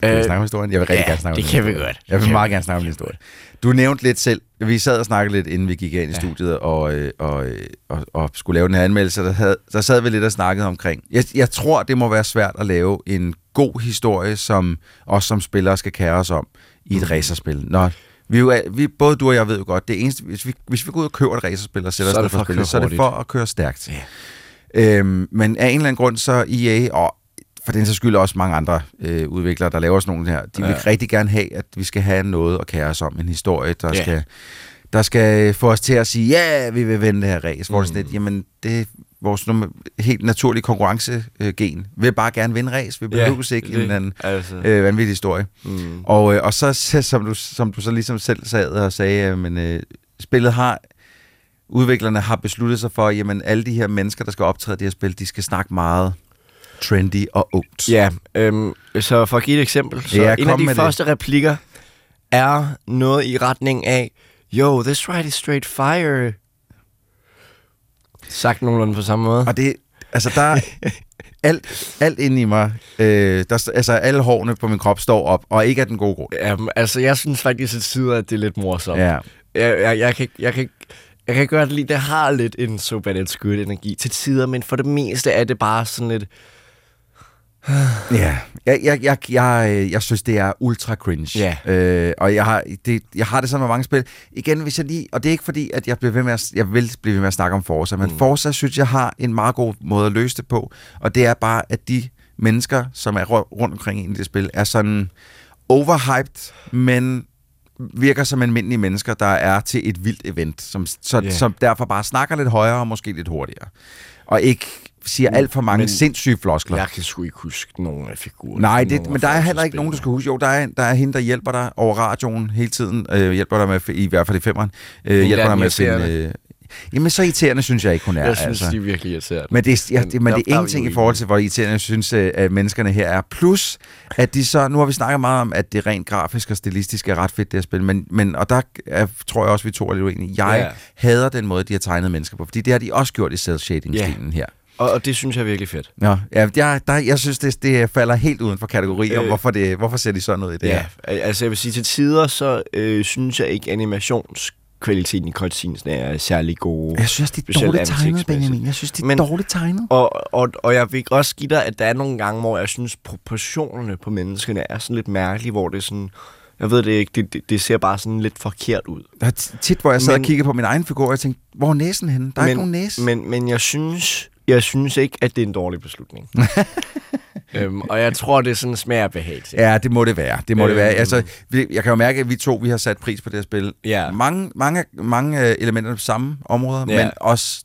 Kan vi Øh, snakke om historien? Jeg vil rigtig ja, gerne snakke om det din kan vi godt. Jeg vil Det meget gerne snakke om din historie. Du nævnte lidt selv, vi sad og snakkede lidt, inden vi gik ind i Ja. studiet, og, øh, og, øh, og, og skulle lave den her anmeldelse, der, havde, der sad vi lidt og snakkede omkring. Jeg, jeg tror, det må være svært at lave en god historie, som os som spillere skal kære os om i et Mm. racerspil. Når vi, jo, er- vi, både du og jeg ved jo godt, det eneste, hvis vi, hvis vi går ud og køber et racerspil og sætter Så os er ned det for at spille, køre så er det for at køre stærkt. Øhm, men af en eller anden grund, så EA, og for den så skyld også mange andre øh, udviklere, der laver sådan nogle her, de vil Ja. rigtig gerne have, at vi skal have noget at kære os om, en historie, der, Ja. skal, der skal få os til at sige, ja, vi vil vinde det her race. Hvor det er sådan Mm. lidt, jamen, det er vores helt naturlige konkurrencegen. vil bare gerne vinde race. Vi behøver Ja, ikke det- en eller anden altså. øh, vanvittig historie. Mm. Og, øh, og så, som du, som du så ligesom selv sad og sagde, øh, men øh, spillet har udviklerne har besluttet sig for, jamen alle de her mennesker, der skal optræde i det her spil, de skal snakke meget trendy og ungt. Ja, øhm, så for at give et eksempel. Så Ja, en af de med det. første replikker er noget i retning af, Yo, this ride is straight fire. Sagt nogenlunde på samme måde. Og det, altså der, alt, alt inde i mig, øh, der, altså alle hårene på min krop står op, og ikke af den gode grund. Jamen, altså, jeg synes faktisk til tider, at det er lidt morsomt. Ja. Jeg, jeg, jeg, kan, ikke- jeg, kan, ikke- jeg kan godt lide, det har lidt en so bad it's good energi til tider, men for det meste er det bare sådan lidt... Ja, jeg, jeg, jeg, jeg, øh, jeg synes, det er ultra cringe. Ja. Øh, og jeg har, det, jeg har det sådan med mange spil. Igen, hvis jeg lige, og det er ikke fordi, at jeg, bliver ved med at, jeg vil blive ved med at snakke om Forza, men mm. Forza synes jeg har en meget god måde at løse det på, og det er bare, at de mennesker, som er ru- rundt omkring i det spil, er sådan overhyped, men virker som almindelige mennesker, der er til et vildt event, som, så, yeah. som derfor bare snakker lidt højere og måske lidt hurtigere. Og ikke siger alt for mange Men sindssyge floskler. Jeg kan sgu ikke huske nogen af figurerne. Nej, det, men der er heller ikke nogen, du skal huske. Jo, der er, der er hende, der hjælper dig over radioen hele tiden. Øh, hjælper dig med, i hvert fald i femmeren. Øh, hjælper der dig med at finde... Øh, jamen, så irriterende synes jeg ikke, hun er. Jeg synes, altså. de er virkelig irriterende. Men det, er- ja, det, men der- det der er ingenting i forhold til, hvor irriterende jeg synes, øh, at menneskerne her er. Plus, at de så... Nu har vi snakket meget om, at det rent grafisk og stilistisk er ret fedt, det her spil. Men, men, og der er, tror jeg også, vi to er lidt uenige. Jeg Ja. hader den måde, de har tegnet mennesker på. Fordi det har de også gjort i cel-shading-stilen her. Og, og det synes jeg er virkelig fedt. Nå, ja, jeg, der, jeg synes, det, det falder helt uden for kategorier. Øh, hvorfor, det, hvorfor ser de sådan ud i det Ja, her? al- altså jeg vil sige, til tider, så øh, synes jeg ikke, animationskvaliteten i cutscenes er særlig god. Jeg synes, de er dårligt tegnet. Benjamin. Jeg synes, de er Men, dårligt tegnet. Og, og, og jeg vil også give dig, at der er nogle gange, hvor jeg synes, proportionerne på menneskene er sådan lidt mærkelige, hvor det er sådan... Jeg ved det ikke, det, det, det ser bare sådan lidt forkert ud. Der er tit, hvor jeg sad Men- og kiggede på min egen figur, og jeg tænkte, hvor er næsen henne? Der er men, ikke nogen næse. Men, men jeg synes, jeg synes ikke, at det er en dårlig beslutning. øhm, og jeg tror, det er sådan en smag og behag til. Ja, det må det være. Det må øhm. det være. Øhm. Altså, vi- jeg kan jo mærke, at vi to vi har sat pris på det her spil. Ja. Mange, mange, mange øh, elementer på samme områder, Ja. men også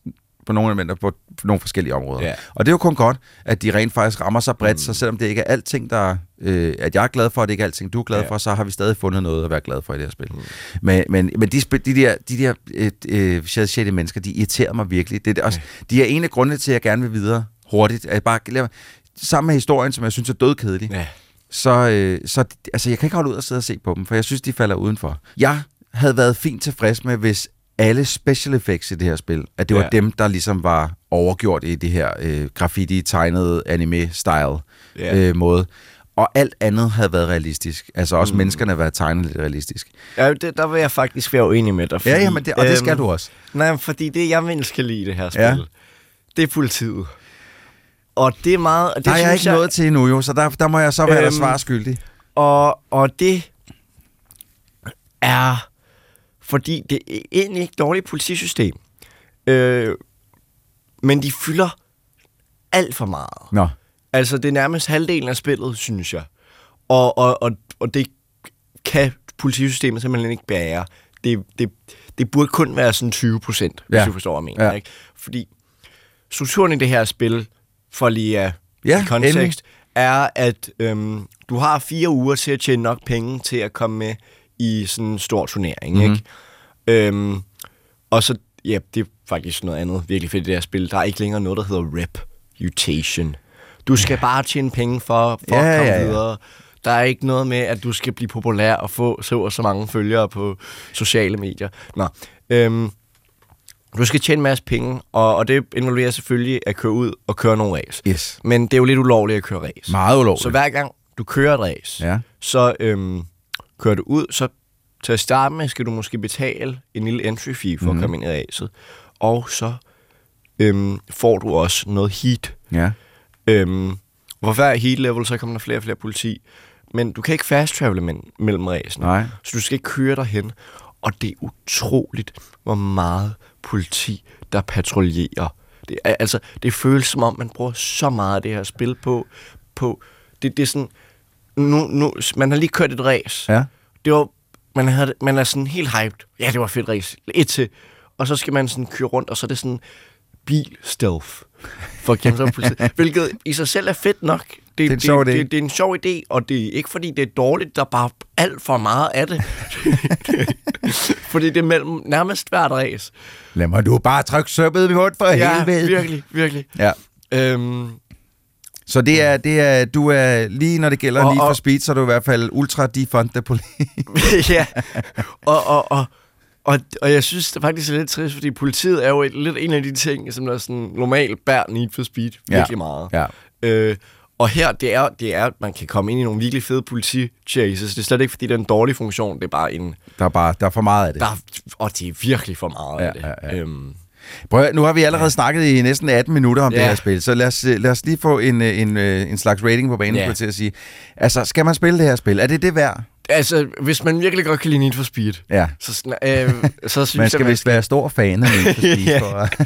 på nogle elementer på nogle forskellige områder. Ja. Og det er jo kun godt, at de rent faktisk rammer sig bredt, mm. så selvom det ikke er alting, der, øh, at jeg er glad for, og det ikke er alting, du er glad Ja. ja. for, så har vi stadig fundet noget at være glad for i det her spil. Mm. Men, men, men de, de der, de der øh, øh, shady mennesker, de irriterer mig virkelig. Det er også, de er en af grundene til, at jeg gerne vil videre hurtigt. At jeg bare, mig- sammen med historien, som jeg synes er dødkedelig, Ja. så, øh, så altså, jeg kan ikke holde ud og sidde og se på dem, for jeg synes, de falder udenfor. Jeg havde været fint tilfreds med, hvis alle special effects i det her spil, at det var Ja. dem, der ligesom var overgjort i det her øh, graffiti-tegnede anime-style Ja. øh, måde. Og alt andet havde været realistisk. Altså også Mm. menneskerne havde været tegnet lidt realistisk. Ja, det, der vil jeg faktisk være uenig med dig. Ja, ja, men det- og det skal du også. Nej, fordi det, jeg mindst kan lide i det her spil, Ja. det er politiet. Og det er meget... Det der er jeg ikke nået til endnu jo, så der, der må jeg så være øhm, Øhm, svar skyldig. Og, og det er... Fordi det er egentlig ikke et dårligt politisystem. Øh, men de fylder alt for meget. Nå. Altså, det er nærmest halvdelen af spillet, synes jeg. Og, og, og, og det kan politisystemet simpelthen ikke bære. Det, det, det burde kun være sådan 20 procent, hvis du forstår, hvad jeg mener. Ja. Ikke? Fordi strukturen i det her spil, for lige at Ja, i kontekst, endelig. er, at øhm, du har fire uger til at tjene nok penge til at komme med i sådan en stor turnering. Mhm. Ikke? Øhm, og så, ja, det er faktisk noget andet virkelig fedt i det her spil. Der er ikke længere noget, der hedder reputation. Du skal bare tjene penge for, for Ja, at komme ja, ja. videre. Der er ikke noget med, at du skal blive populær og få så og så mange følgere på sociale medier. Nå, øhm, du skal tjene en masse penge, og, og det involverer selvfølgelig at køre ud og køre nogle race. Yes. Men det er jo lidt ulovligt at køre race. Meget ulovligt. Så hver gang du kører et race, Ja. så øhm, kører du ud, så til at starte med skal du måske betale en lille entry fee for mm. Mhm. at komme ind i racet. Og så øhm, får du også noget heat. Ja. Øhm, hvor hver heat level, så kommer der flere og flere politi. Men du kan ikke fast travele men, mellem racene. Nej. Så du skal ikke køre derhen. Og det er utroligt, hvor meget politi, der patruljerer. Det, er, altså, det føles som om, man bruger så meget af det her spil på. på det, det er sådan, nu, nu, man har lige kørt et race. Ja. Det var, man, havde, man er sådan helt hyped. Ja, det var fedt race. Et til. Og så skal man sådan køre rundt, og så er det sådan bil stealth for kæmpe. Hvilket i sig selv er fedt nok. Det, er en sjov idé. Det, det, det, er en sjov idé, og det er ikke fordi, det er dårligt. Der er bare alt for meget af det. fordi det er mellem nærmest hvert race. Lad mig du bare trykke søppet i munden for Ja, helvede. virkelig, virkelig. Ja. Øhm, Så det er, det er, du er lige når det gælder Og- lige for speed, så er du i hvert fald ultra defund politi. ja, og, og, og, og, og jeg synes det faktisk er lidt trist, fordi politiet er jo et, lidt en af de ting, som der sådan normalt bærer Need for Speed Ja. virkelig meget. Ja. Øh, og her, det er, det er, at man kan komme ind i nogle virkelig fede politi-chases. Det er slet ikke, fordi det er en dårlig funktion. Det er bare en... Der er, bare, der er for meget af det. Der er, og det er virkelig for meget Ja, af det. ja, ja. Øhm, Prøv, nu har vi allerede ja. snakket i næsten 18 minutter om ja. Det her spil, så lad os, øh, lad os lige få en, øh, en, øh, en slags rating på banen Ja. til at sige. Altså, skal man spille det her spil? Er det det værd? altså, hvis man virkelig godt kan lide Need for Speed, Ja. så, øh, så synes Man skal jeg, vist være stor fan af Need for Speed. Ja. for at-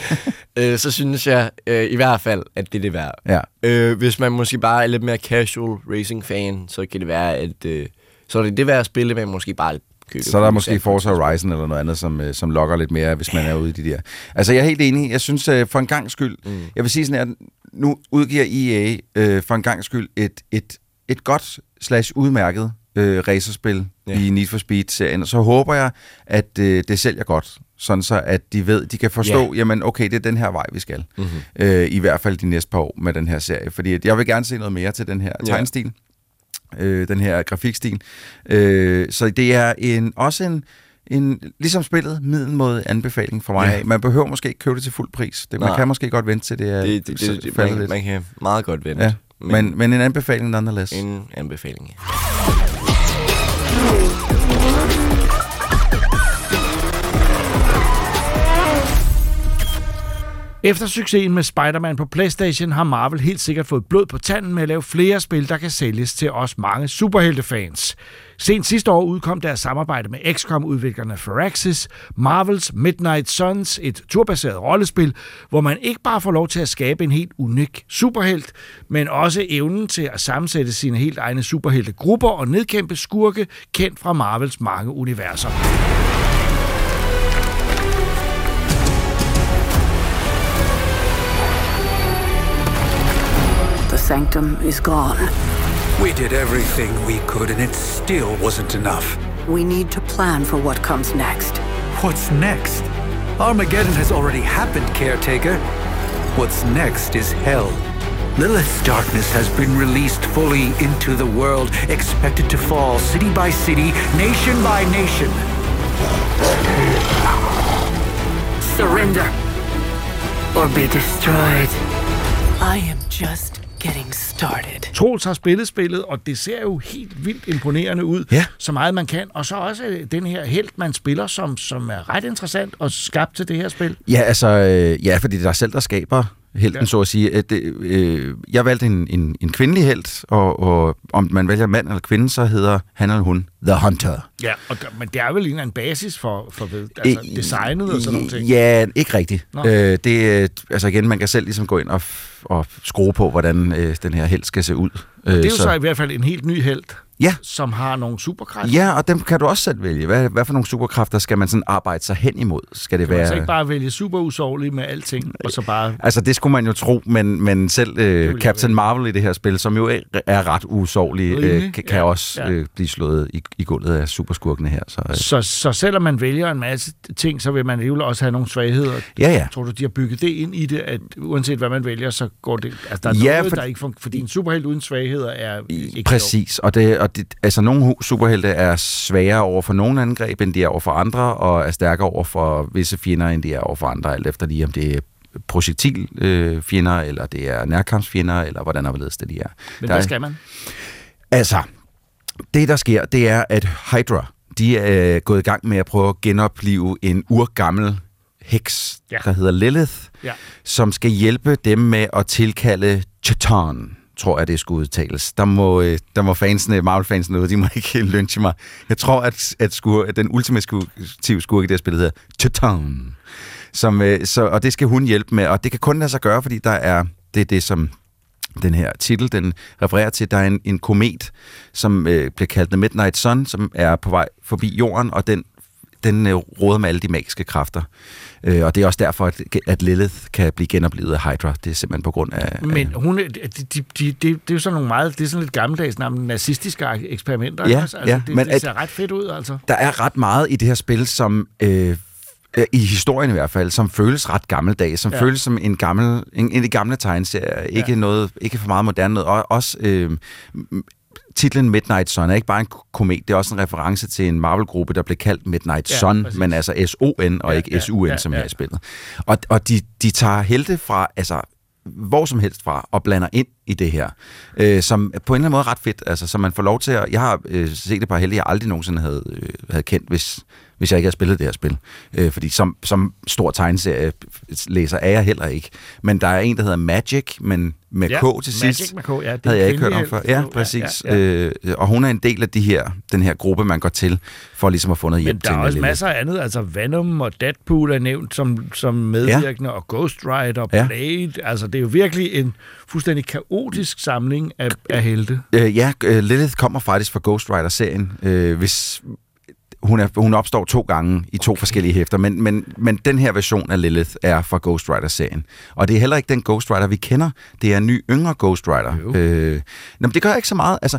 øh, så synes jeg øh, i hvert fald, at det er det værd. Ja. Øh, hvis man måske bare er lidt mere casual racing-fan, så kan det være, at øh, så er det det værd at spille, men måske bare købe Så er der måske. Forza Horizon eller noget andet, som, øh, som lokker lidt mere, hvis man er ude i de der. Altså, jeg er helt enig. Jeg synes, øh, for en gang skyld, mm. jeg vil sige sådan, at nu udgiver EA øh, for en gang skyld et, et, et godt slash udmærket øh, racerspil Ja. i Need for Speed-serien. Og så håber jeg, at øh, det sælger godt, sådan så at de ved, de kan forstå, Ja. ja. jamen okay, det er den her vej, vi skal. Mhm. Øh, I hvert fald de næste par år med den her serie. Fordi jeg vil gerne se noget mere til den her tegnstil øh, den her grafikstil. Øh, så det er en, også en, en, ligesom spillet, middelmåde anbefaling for mig. Ja. Man behøver måske ikke købe det til fuld pris. Det, man kan måske godt vente til det er Det, det, det, det, man, man kan meget godt vente. Ja. Men, men en anbefaling nonetheless. En anbefaling, ja. Efter succesen med Spider-Man på PlayStation har Marvel helt sikkert fået blod på tanden med at lave flere spil, der kan sælges til os mange superheltefans. Sent sidste år udkom deres samarbejde med XCOM-udviklerne Firaxis, Marvels Midnight Suns, et turbaseret rollespil, hvor man ikke bare får lov til at skabe en helt unik superhelt, men også evnen til at sammensætte sine helt egne superheltegrupper og nedkæmpe skurke, kendt fra Marvels mange universer. Sanctum is gone. We did everything we could, and it still wasn't enough. We need to plan for what comes next. What's next? Armageddon has already happened, Caretaker. What's next is hell. Lilith's darkness has been released fully into the world, expected to fall city by city, nation by nation. Surrender or be destroyed. I am just getting started. Troels har spillet spillet, og det ser jo helt vildt imponerende ud, ja. så meget man kan. Og så også øh, den her helt, man spiller, som, som er ret interessant og skabt til det her spil. Ja, altså, øh, ja, fordi det er dig selv, der skaber helten, Ja. så at sige. At, øh, jeg valgte en, en, en kvindelig helt, og, og om man vælger mand eller kvinde, så hedder han eller hun The Hunter. Ja, og, der- men det er vel en anden basis for, for altså, Øh, designet og sådan nogle ting. Ja, ikke rigtigt. Nå. Øh, det, altså igen, man kan selv ligesom gå ind og, og skrue på, hvordan øh, den her held skal se ud. Øh, Det er jo så, så i hvert fald en helt ny held, Ja. som har nogle superkræfter. Ja, og dem kan du også selv vælge. Hvad, hvad for nogle superkræfter skal man sådan arbejde sig hen imod? Skal det kan være... altså ikke bare vælge super usårlig med alting, og så bare... Altså, det skulle man jo tro, men, men selv øh, Captain Marvel i det her spil, som jo er, er ret usårlig, øh, kan, kan ja, også ja. øh, blive slået i, i gulvet af superskurkene her. Så, øh. Så, så selvom man vælger en masse ting, så vil man alligevel også have nogle svagheder. Ja, ja. Tror du, de har bygget det ind i det, at uanset hvad man vælger, så går det... Altså, der er Ja, noget, for- der ikke fungerer, fordi en superhelt uden svagheder er ikke Præcis, og, det, og det, altså nogle superhelte er svagere over for nogle angreb, end de er over for andre, og er stærkere over for visse fjender, end de er over for andre, alt efter lige om det er projektilfjender, øh, eller det er nærkampsfjender, eller hvordan overledes det de er. Men Der hvad skal man? Altså, det der sker, det er, at Hydra, de er gået i gang med at prøve at genopleve en urgammel heks, ja. der hedder Lilith, Ja. som skal hjælpe dem med at tilkalde Chetan, tror jeg, det skulle udtales. Der må, øh, der må fansene, Marvel-fansene ud, de må ikke lynche mig. Jeg tror, at, at, skur, at den ultimative skurke i det her spil hedder Chetan. Som, øh, så, og det skal hun hjælpe med, og det kan kun lade sig gøre, fordi der er, det er det, som den her titel, den refererer til, der er en, en komet, som øh, bliver kaldt The Midnight Sun, som er på vej forbi jorden, og den, den øh, råder med alle de magiske kræfter. Øh, og det er også derfor, at, at Lilith kan blive genoplevet af Hydra. Det er simpelthen på grund af... Men hun, er- de, de, de, de, det er jo sådan nogle meget, det er sådan lidt gammeldags navn, nazistiske eksperimenter. Ja, altså, ja, det, men det at- ser ret fedt ud, altså. Der er ret meget i det her spil, som... Øh, øh, i historien i hvert fald, som føles ret gammeldags, som Ja. føles som en gammel, en, en de gamle tegneserier, ikke Ja. noget, ikke for meget moderne noget, og også øh, titlen Midnight Sun er ikke bare en komet, det er også en reference til en Marvel-gruppe, der blev kaldt Midnight Ja, Sun, præcis. men altså S-O-N og Ja, ikke ja, S-U-N, ja, som ja. her i spillet. Og, og de, de tager helte fra, altså hvor som helst fra, og blander ind i det her, øh, som på en eller anden måde er ret fedt. Altså, så man får lov til at... Jeg har øh, set et par helte, jeg aldrig nogensinde havde, øh, havde kendt, hvis, hvis jeg ikke havde spillet det her spil. Øh, fordi som, som stor tegneserie-læser er jeg heller ikke. Men der er en, der hedder Magic, men med Ja, K til Magic sidst. med K, ja, det havde jeg ikke hørt om før. Ja, Ja, præcis. ja, Øh, og hun er en del af de her, den her gruppe, man går til, for ligesom at få noget hjælp Men der til er også lille- masser af andet. Altså Venom og Deadpool er nævnt som, som medvirkende, ja. og Ghost Rider og Ja. Blade. Altså, det er jo virkelig en fuldstændig kaotisk samling af, af helte. Øh, ja, øh, Lilith kommer faktisk fra Ghost Rider-serien. Øh, hvis hun, er, hun opstår to gange i to okay. forskellige hæfter, men, men, men den her version af Lilith er fra Ghost Rider-serien. Og det er heller ikke den Ghost Rider, vi kender. Det er en ny, yngre Ghost Rider. Øh, nå, men det gør ikke så meget. Altså,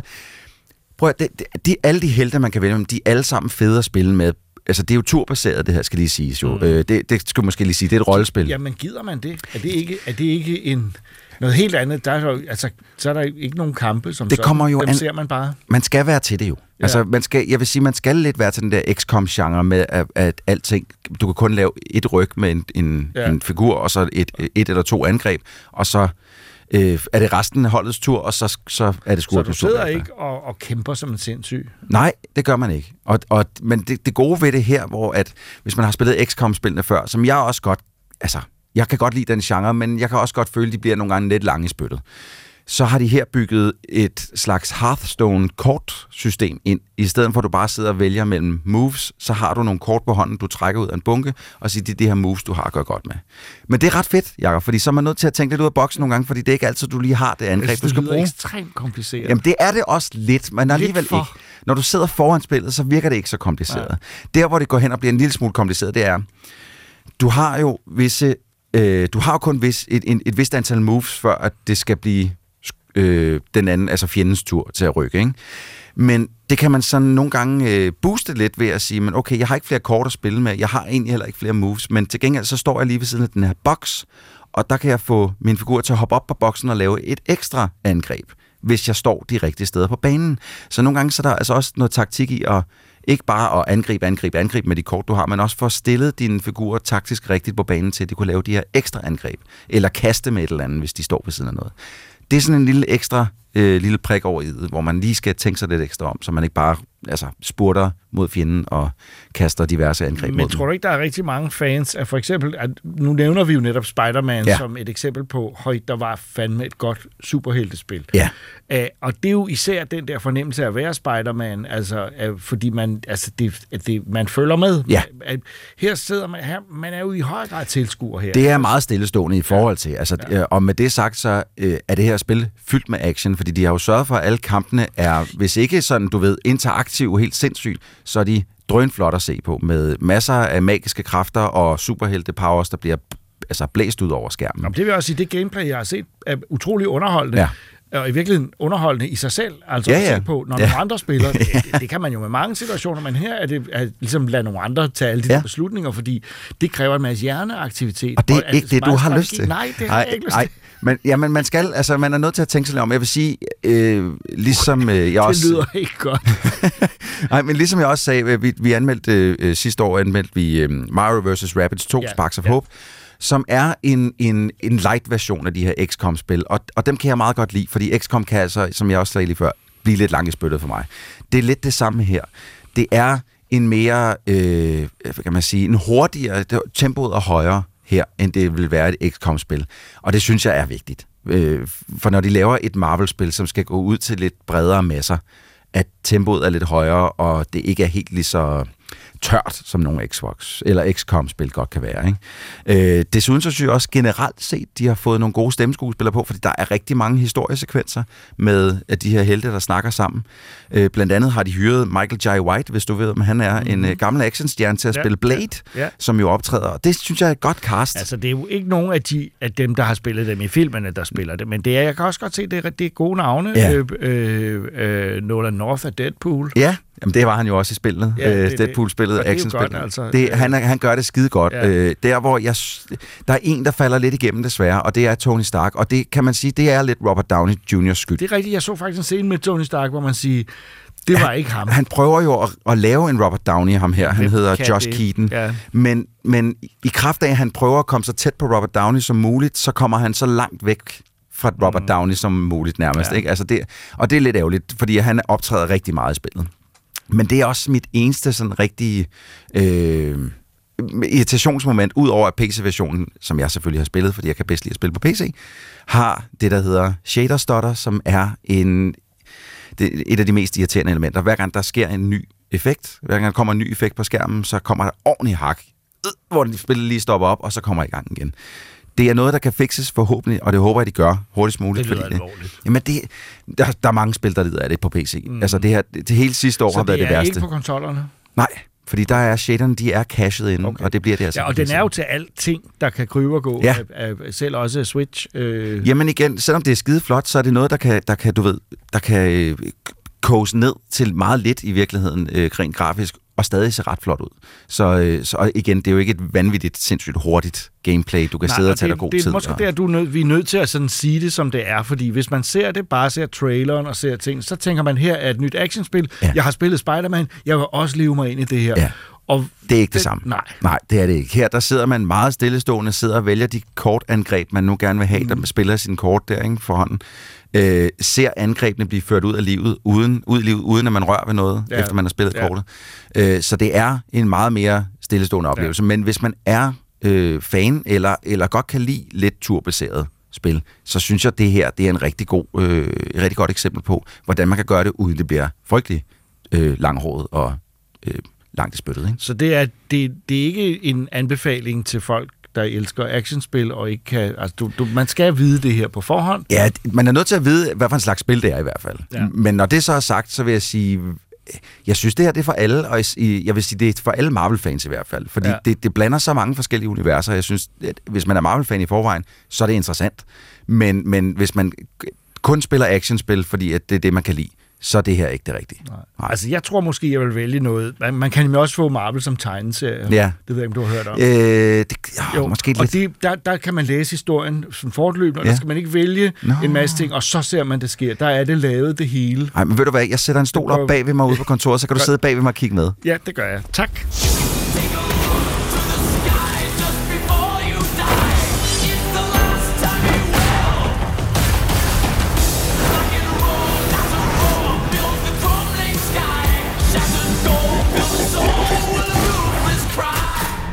prøv at, det, det, de, alle de helte, man kan vælge, de er alle sammen fede at spille med. Altså, det er jo turbaseret, det her, skal lige siges jo. Mm. Øh, det, det skal måske lige sige, det er et rollespil. Jamen, gider man det? Er det ikke, er det ikke en, noget helt andet? Der er jo, altså, så er der ikke nogen kampe, som Det sådan. kommer jo Dem an- ser man bare. Man skal være til det jo. Ja. Altså, man skal, jeg vil sige, man skal lidt være til den der XCOM-genre med, at, at alting, du kan kun lave et ryg med en, en, ja. en figur, og så et, et eller to angreb, og så øh, er det resten af holdets tur, og så, så er det sgu Så du sidder ikke og, og kæmper som en sindssyg. Nej, det gør man ikke. Og, og, men det, det gode ved det her, hvor at, hvis man har spillet XCOM-spillene før, som jeg også godt, altså, jeg kan godt lide den genre, men jeg kan også godt føle, at de bliver nogle gange lidt lange i spyttet. Så har de her bygget et slags Hearthstone-kortsystem ind. I stedet for, at du bare sidder og vælger mellem moves, så har du nogle kort på hånden, du trækker ud af en bunke, og siger, det er de her moves, du har at gøre godt med. Men det er ret fedt, Jacob, fordi så er man nødt til at tænke lidt ud af boksen nogle gange, fordi det er ikke altid, du lige har det angreb, synes, du det skal bruge. ekstremt kompliceret. Jamen, det er det også lidt, men alligevel for. ikke. Når du sidder foran spillet, så virker det ikke så kompliceret. Nej. Der, hvor det går hen og bliver en lille smule kompliceret, det er, du har jo visse, øh, du har jo kun vis, et, et, et vist antal moves, før at det skal blive øh, den anden, altså fjendens tur til at rykke, ikke? Men det kan man sådan nogle gange øh, booste lidt ved at sige, men okay, jeg har ikke flere kort at spille med, jeg har egentlig heller ikke flere moves, men til gengæld så står jeg lige ved siden af den her boks, og der kan jeg få min figur til at hoppe op på boksen og lave et ekstra angreb, hvis jeg står de rigtige steder på banen. Så nogle gange så er der altså også noget taktik i at ikke bare at angribe, angribe, angribe med de kort, du har, men også få stillet dine figurer taktisk rigtigt på banen til, at de kunne lave de her ekstra angreb, eller kaste med et eller andet, hvis de står ved siden af noget. Det er sådan en lille ekstra øh, lille prik over i det, hvor man lige skal tænke sig lidt ekstra om, så man ikke bare altså, spurter mod fjenden og kaster diverse angreb Men mod tror du ikke, der er rigtig mange fans af for eksempel, at nu nævner vi jo netop Spider-Man ja. Ja. som et eksempel på, høj, der var fandme et godt superheltespil. Ja. Uh, og det er jo især den der fornemmelse af at være Spider-Man, altså, uh, fordi man, altså det, det, man følger med. Ja. Her sidder man, her, man er jo i høj grad tilskuer her. Det er meget stillestående i forhold til. Altså, ja. Og med det sagt, så øh, er det her spil fyldt med action, fordi de har jo sørget for, at alle kampene er, hvis ikke sådan, du ved, interaktive helt sindssygt, så er de drønflot at se på, med masser af magiske kræfter og superhelte powers, der bliver altså, blæst ud over skærmen. Jamen, det vil jeg også sige, det gameplay, jeg har set, er utrolig underholdende. Ja. Og i virkeligheden underholdende i sig selv. Altså Ja, at ja. se på, når Ja. nogle andre spiller. Det, det, det kan man jo med mange situationer, men her er det at ligesom lade nogle andre tage alle de Ja. der beslutninger, fordi det kræver en masse hjerneaktivitet. Og det er at ikke det, du har lyst strategi- til. Nej, det har jeg ikke lyst til. Men, ja, men man skal, altså man er nødt til at tænke sig lidt om. Jeg vil sige, øh, ligesom øh, jeg også... Det lyder ikke godt. Nej, men ligesom jeg også sagde, øh, vi, vi anmeldte øh, sidste år, anmeldte vi øh, Mario vs. Rabbids 2, Ja, Sparks of ja. Hope, som er en, en, en light-version af de her XCOM-spil, og, og dem kan jeg meget godt lide, fordi XCOM kan altså, som jeg også sagde lige før, blive lidt langt i spyttet for mig. Det er lidt det samme her. Det er en mere, øh, hvad kan man sige, en hurtigere, det- tempoet er højere her, end det vil være et XCOM-spil. Og det synes jeg er vigtigt. Øh, for når de laver et Marvel-spil, som skal gå ud til lidt bredere masser, at tempoet er lidt højere, og det ikke er helt lige så tørt, som nogle Xbox eller XCOM-spil godt kan være. Ikke? Øh, desuden så synes jeg også generelt set, de har fået nogle gode stemmeskuespillere på, fordi der er rigtig mange historiesekvenser med at de her helte, der snakker sammen. Øh, blandt andet har de hyret Michael J. White, hvis du ved, om han er en øh, gammel actionstjerne til at Ja, spille Blade, ja, ja. som jo optræder. Og det synes jeg er et godt cast. Altså, det er jo ikke nogen af, de, af dem, der har spillet dem i filmene, der spiller det, men det er, jeg kan også godt se, det er, det er gode navne. Ja. Øh, øh, øh, Nolan North af Deadpool. Ja, jamen det var han jo også i spillet. Ja, Ja, det- Deadpool-spillet, og actionspillet. godt, altså. det, han, er- han gør det skide godt. Ja. Øh, der, hvor jeg, der er en, der falder lidt igennem desværre, og det er Tony Stark. Og det kan man sige, det er lidt Robert Downey Jr.'s skyld. Det er rigtigt, jeg så faktisk en scene med Tony Stark, hvor man siger, det var ikke ham. Han prøver jo at, at lave en Robert Downey, ham her. Han Hvem hedder Josh det? Keaton. Ja. Men, men i kraft af, at han prøver at komme så tæt på Robert Downey som muligt, så kommer han så langt væk fra Robert Mm. Downey som muligt nærmest. Ja. Ikke? Altså det, og det er lidt ærgerligt, fordi han optræder rigtig meget i spillet. Men det er også mit eneste sådan rigtige øh, irritationsmoment, ud over at PC-versionen, som jeg selvfølgelig har spillet, fordi jeg kan bedst lide at spille på PC, har det, der hedder shader stutter, som er en, det, er et af de mest irriterende elementer. Hver gang der sker en ny effekt, hver gang der kommer en ny effekt på skærmen, så kommer der ordentlig hak, øh, hvor den spillet lige stopper op, og så kommer i gang igen. Det er noget, der kan fikses forhåbentlig, og det håber jeg, de gør hurtigst muligt. Det lyder fordi alvorligt. Jamen, det, der, der er mange spil, der lider af det på PC. Mm. Altså, det her, det, det hele sidste år Så har været det det er værste. ikke på konsollerne? Nej, fordi der er shaderne, de er cachet inde, okay. og det bliver det altså. Ja, og den er jo til alting, der kan krybe og gå. Ja. Af, af, selv også Switch. Øh, Jamen igen, selvom det er skide flot, så er det noget, der kan, der kan du ved, der kan øh, koges ned til meget lidt i virkeligheden, øh, rent grafisk, og stadig se ret flot ud. Så, øh, så igen, det er jo ikke et vanvittigt, sindssygt hurtigt gameplay. Du kan sidde og tage dig god det er tid. måske og... der, du er nød, vi er nødt til at sådan sige det, som det er, fordi hvis man ser det, bare ser traileren og ser ting, så tænker man, her er et nyt actionspil. Ja. Jeg har spillet Spider-Man, jeg vil også leve mig ind i det her. Ja. Og Det er ikke det, det samme. Nej. Nej, det er det ikke. Her der sidder man meget stillestående, sidder og vælger de kortangreb, man nu gerne vil have, mm. der man spiller sin kort der ikke, for hånden. Øh, ser angrebene blive ført ud af livet, uden, ud i livet, uden at man rører ved noget, Ja. efter man har spillet Ja. ja. kortet. Øh, så det er en meget mere stillestående oplevelse. Ja. Men hvis man er øh, fan, eller, eller godt kan lide lidt turbaseret spil, så synes jeg, at det her det er en rigtig, god, øh, et rigtig godt eksempel på, hvordan man kan gøre det, uden det bliver frygtelig øh, langhåret og øh, langt i spyttet. Ikke? Så det er, det, det er ikke en anbefaling til folk, der elsker actionspil og ikke kan... Altså, du, du, man skal vide det her på forhånd. Ja, man er nødt til at vide, hvad for en slags spil det er i hvert fald. Ja. Men når det så er sagt, så vil jeg sige, jeg synes det her det er for alle, og jeg vil sige, det er for alle Marvel-fans i hvert fald. Fordi ja. det, det blander så mange forskellige universer, jeg synes, at hvis man er Marvel-fan i forvejen, så er det interessant. Men, men hvis man kun spiller actionspil, fordi at det er det, man kan lide, så er det her ikke det rigtige. Nej. Altså, jeg tror måske, jeg vil vælge noget. Man, man kan jo også få Marvel som tegneserie. Ja. Det ved jeg ikke, om du har hørt om. Øh, det, jo, måske og lidt. det, der, der kan man læse historien som fortløbende, og ja. Der skal man ikke vælge Nå. en masse ting, og så ser man, det sker. Der er det lavet, det hele. Nej, men ved du hvad, jeg sætter en stol op bag ved mig ude på kontoret, så kan du sidde bag ved mig og kigge med. Ja, det gør jeg. Tak.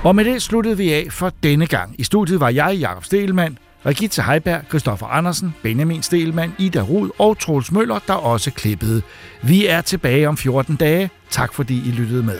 Og med det sluttede vi af for denne gang. I studiet var jeg, Jakob Stelmann, Regitze Heiberg, Christoffer Andersen, Benjamin Stelmann, Ida Rud og Troels Møller, der også klippede. Vi er tilbage om 14 dage. Tak fordi I lyttede med.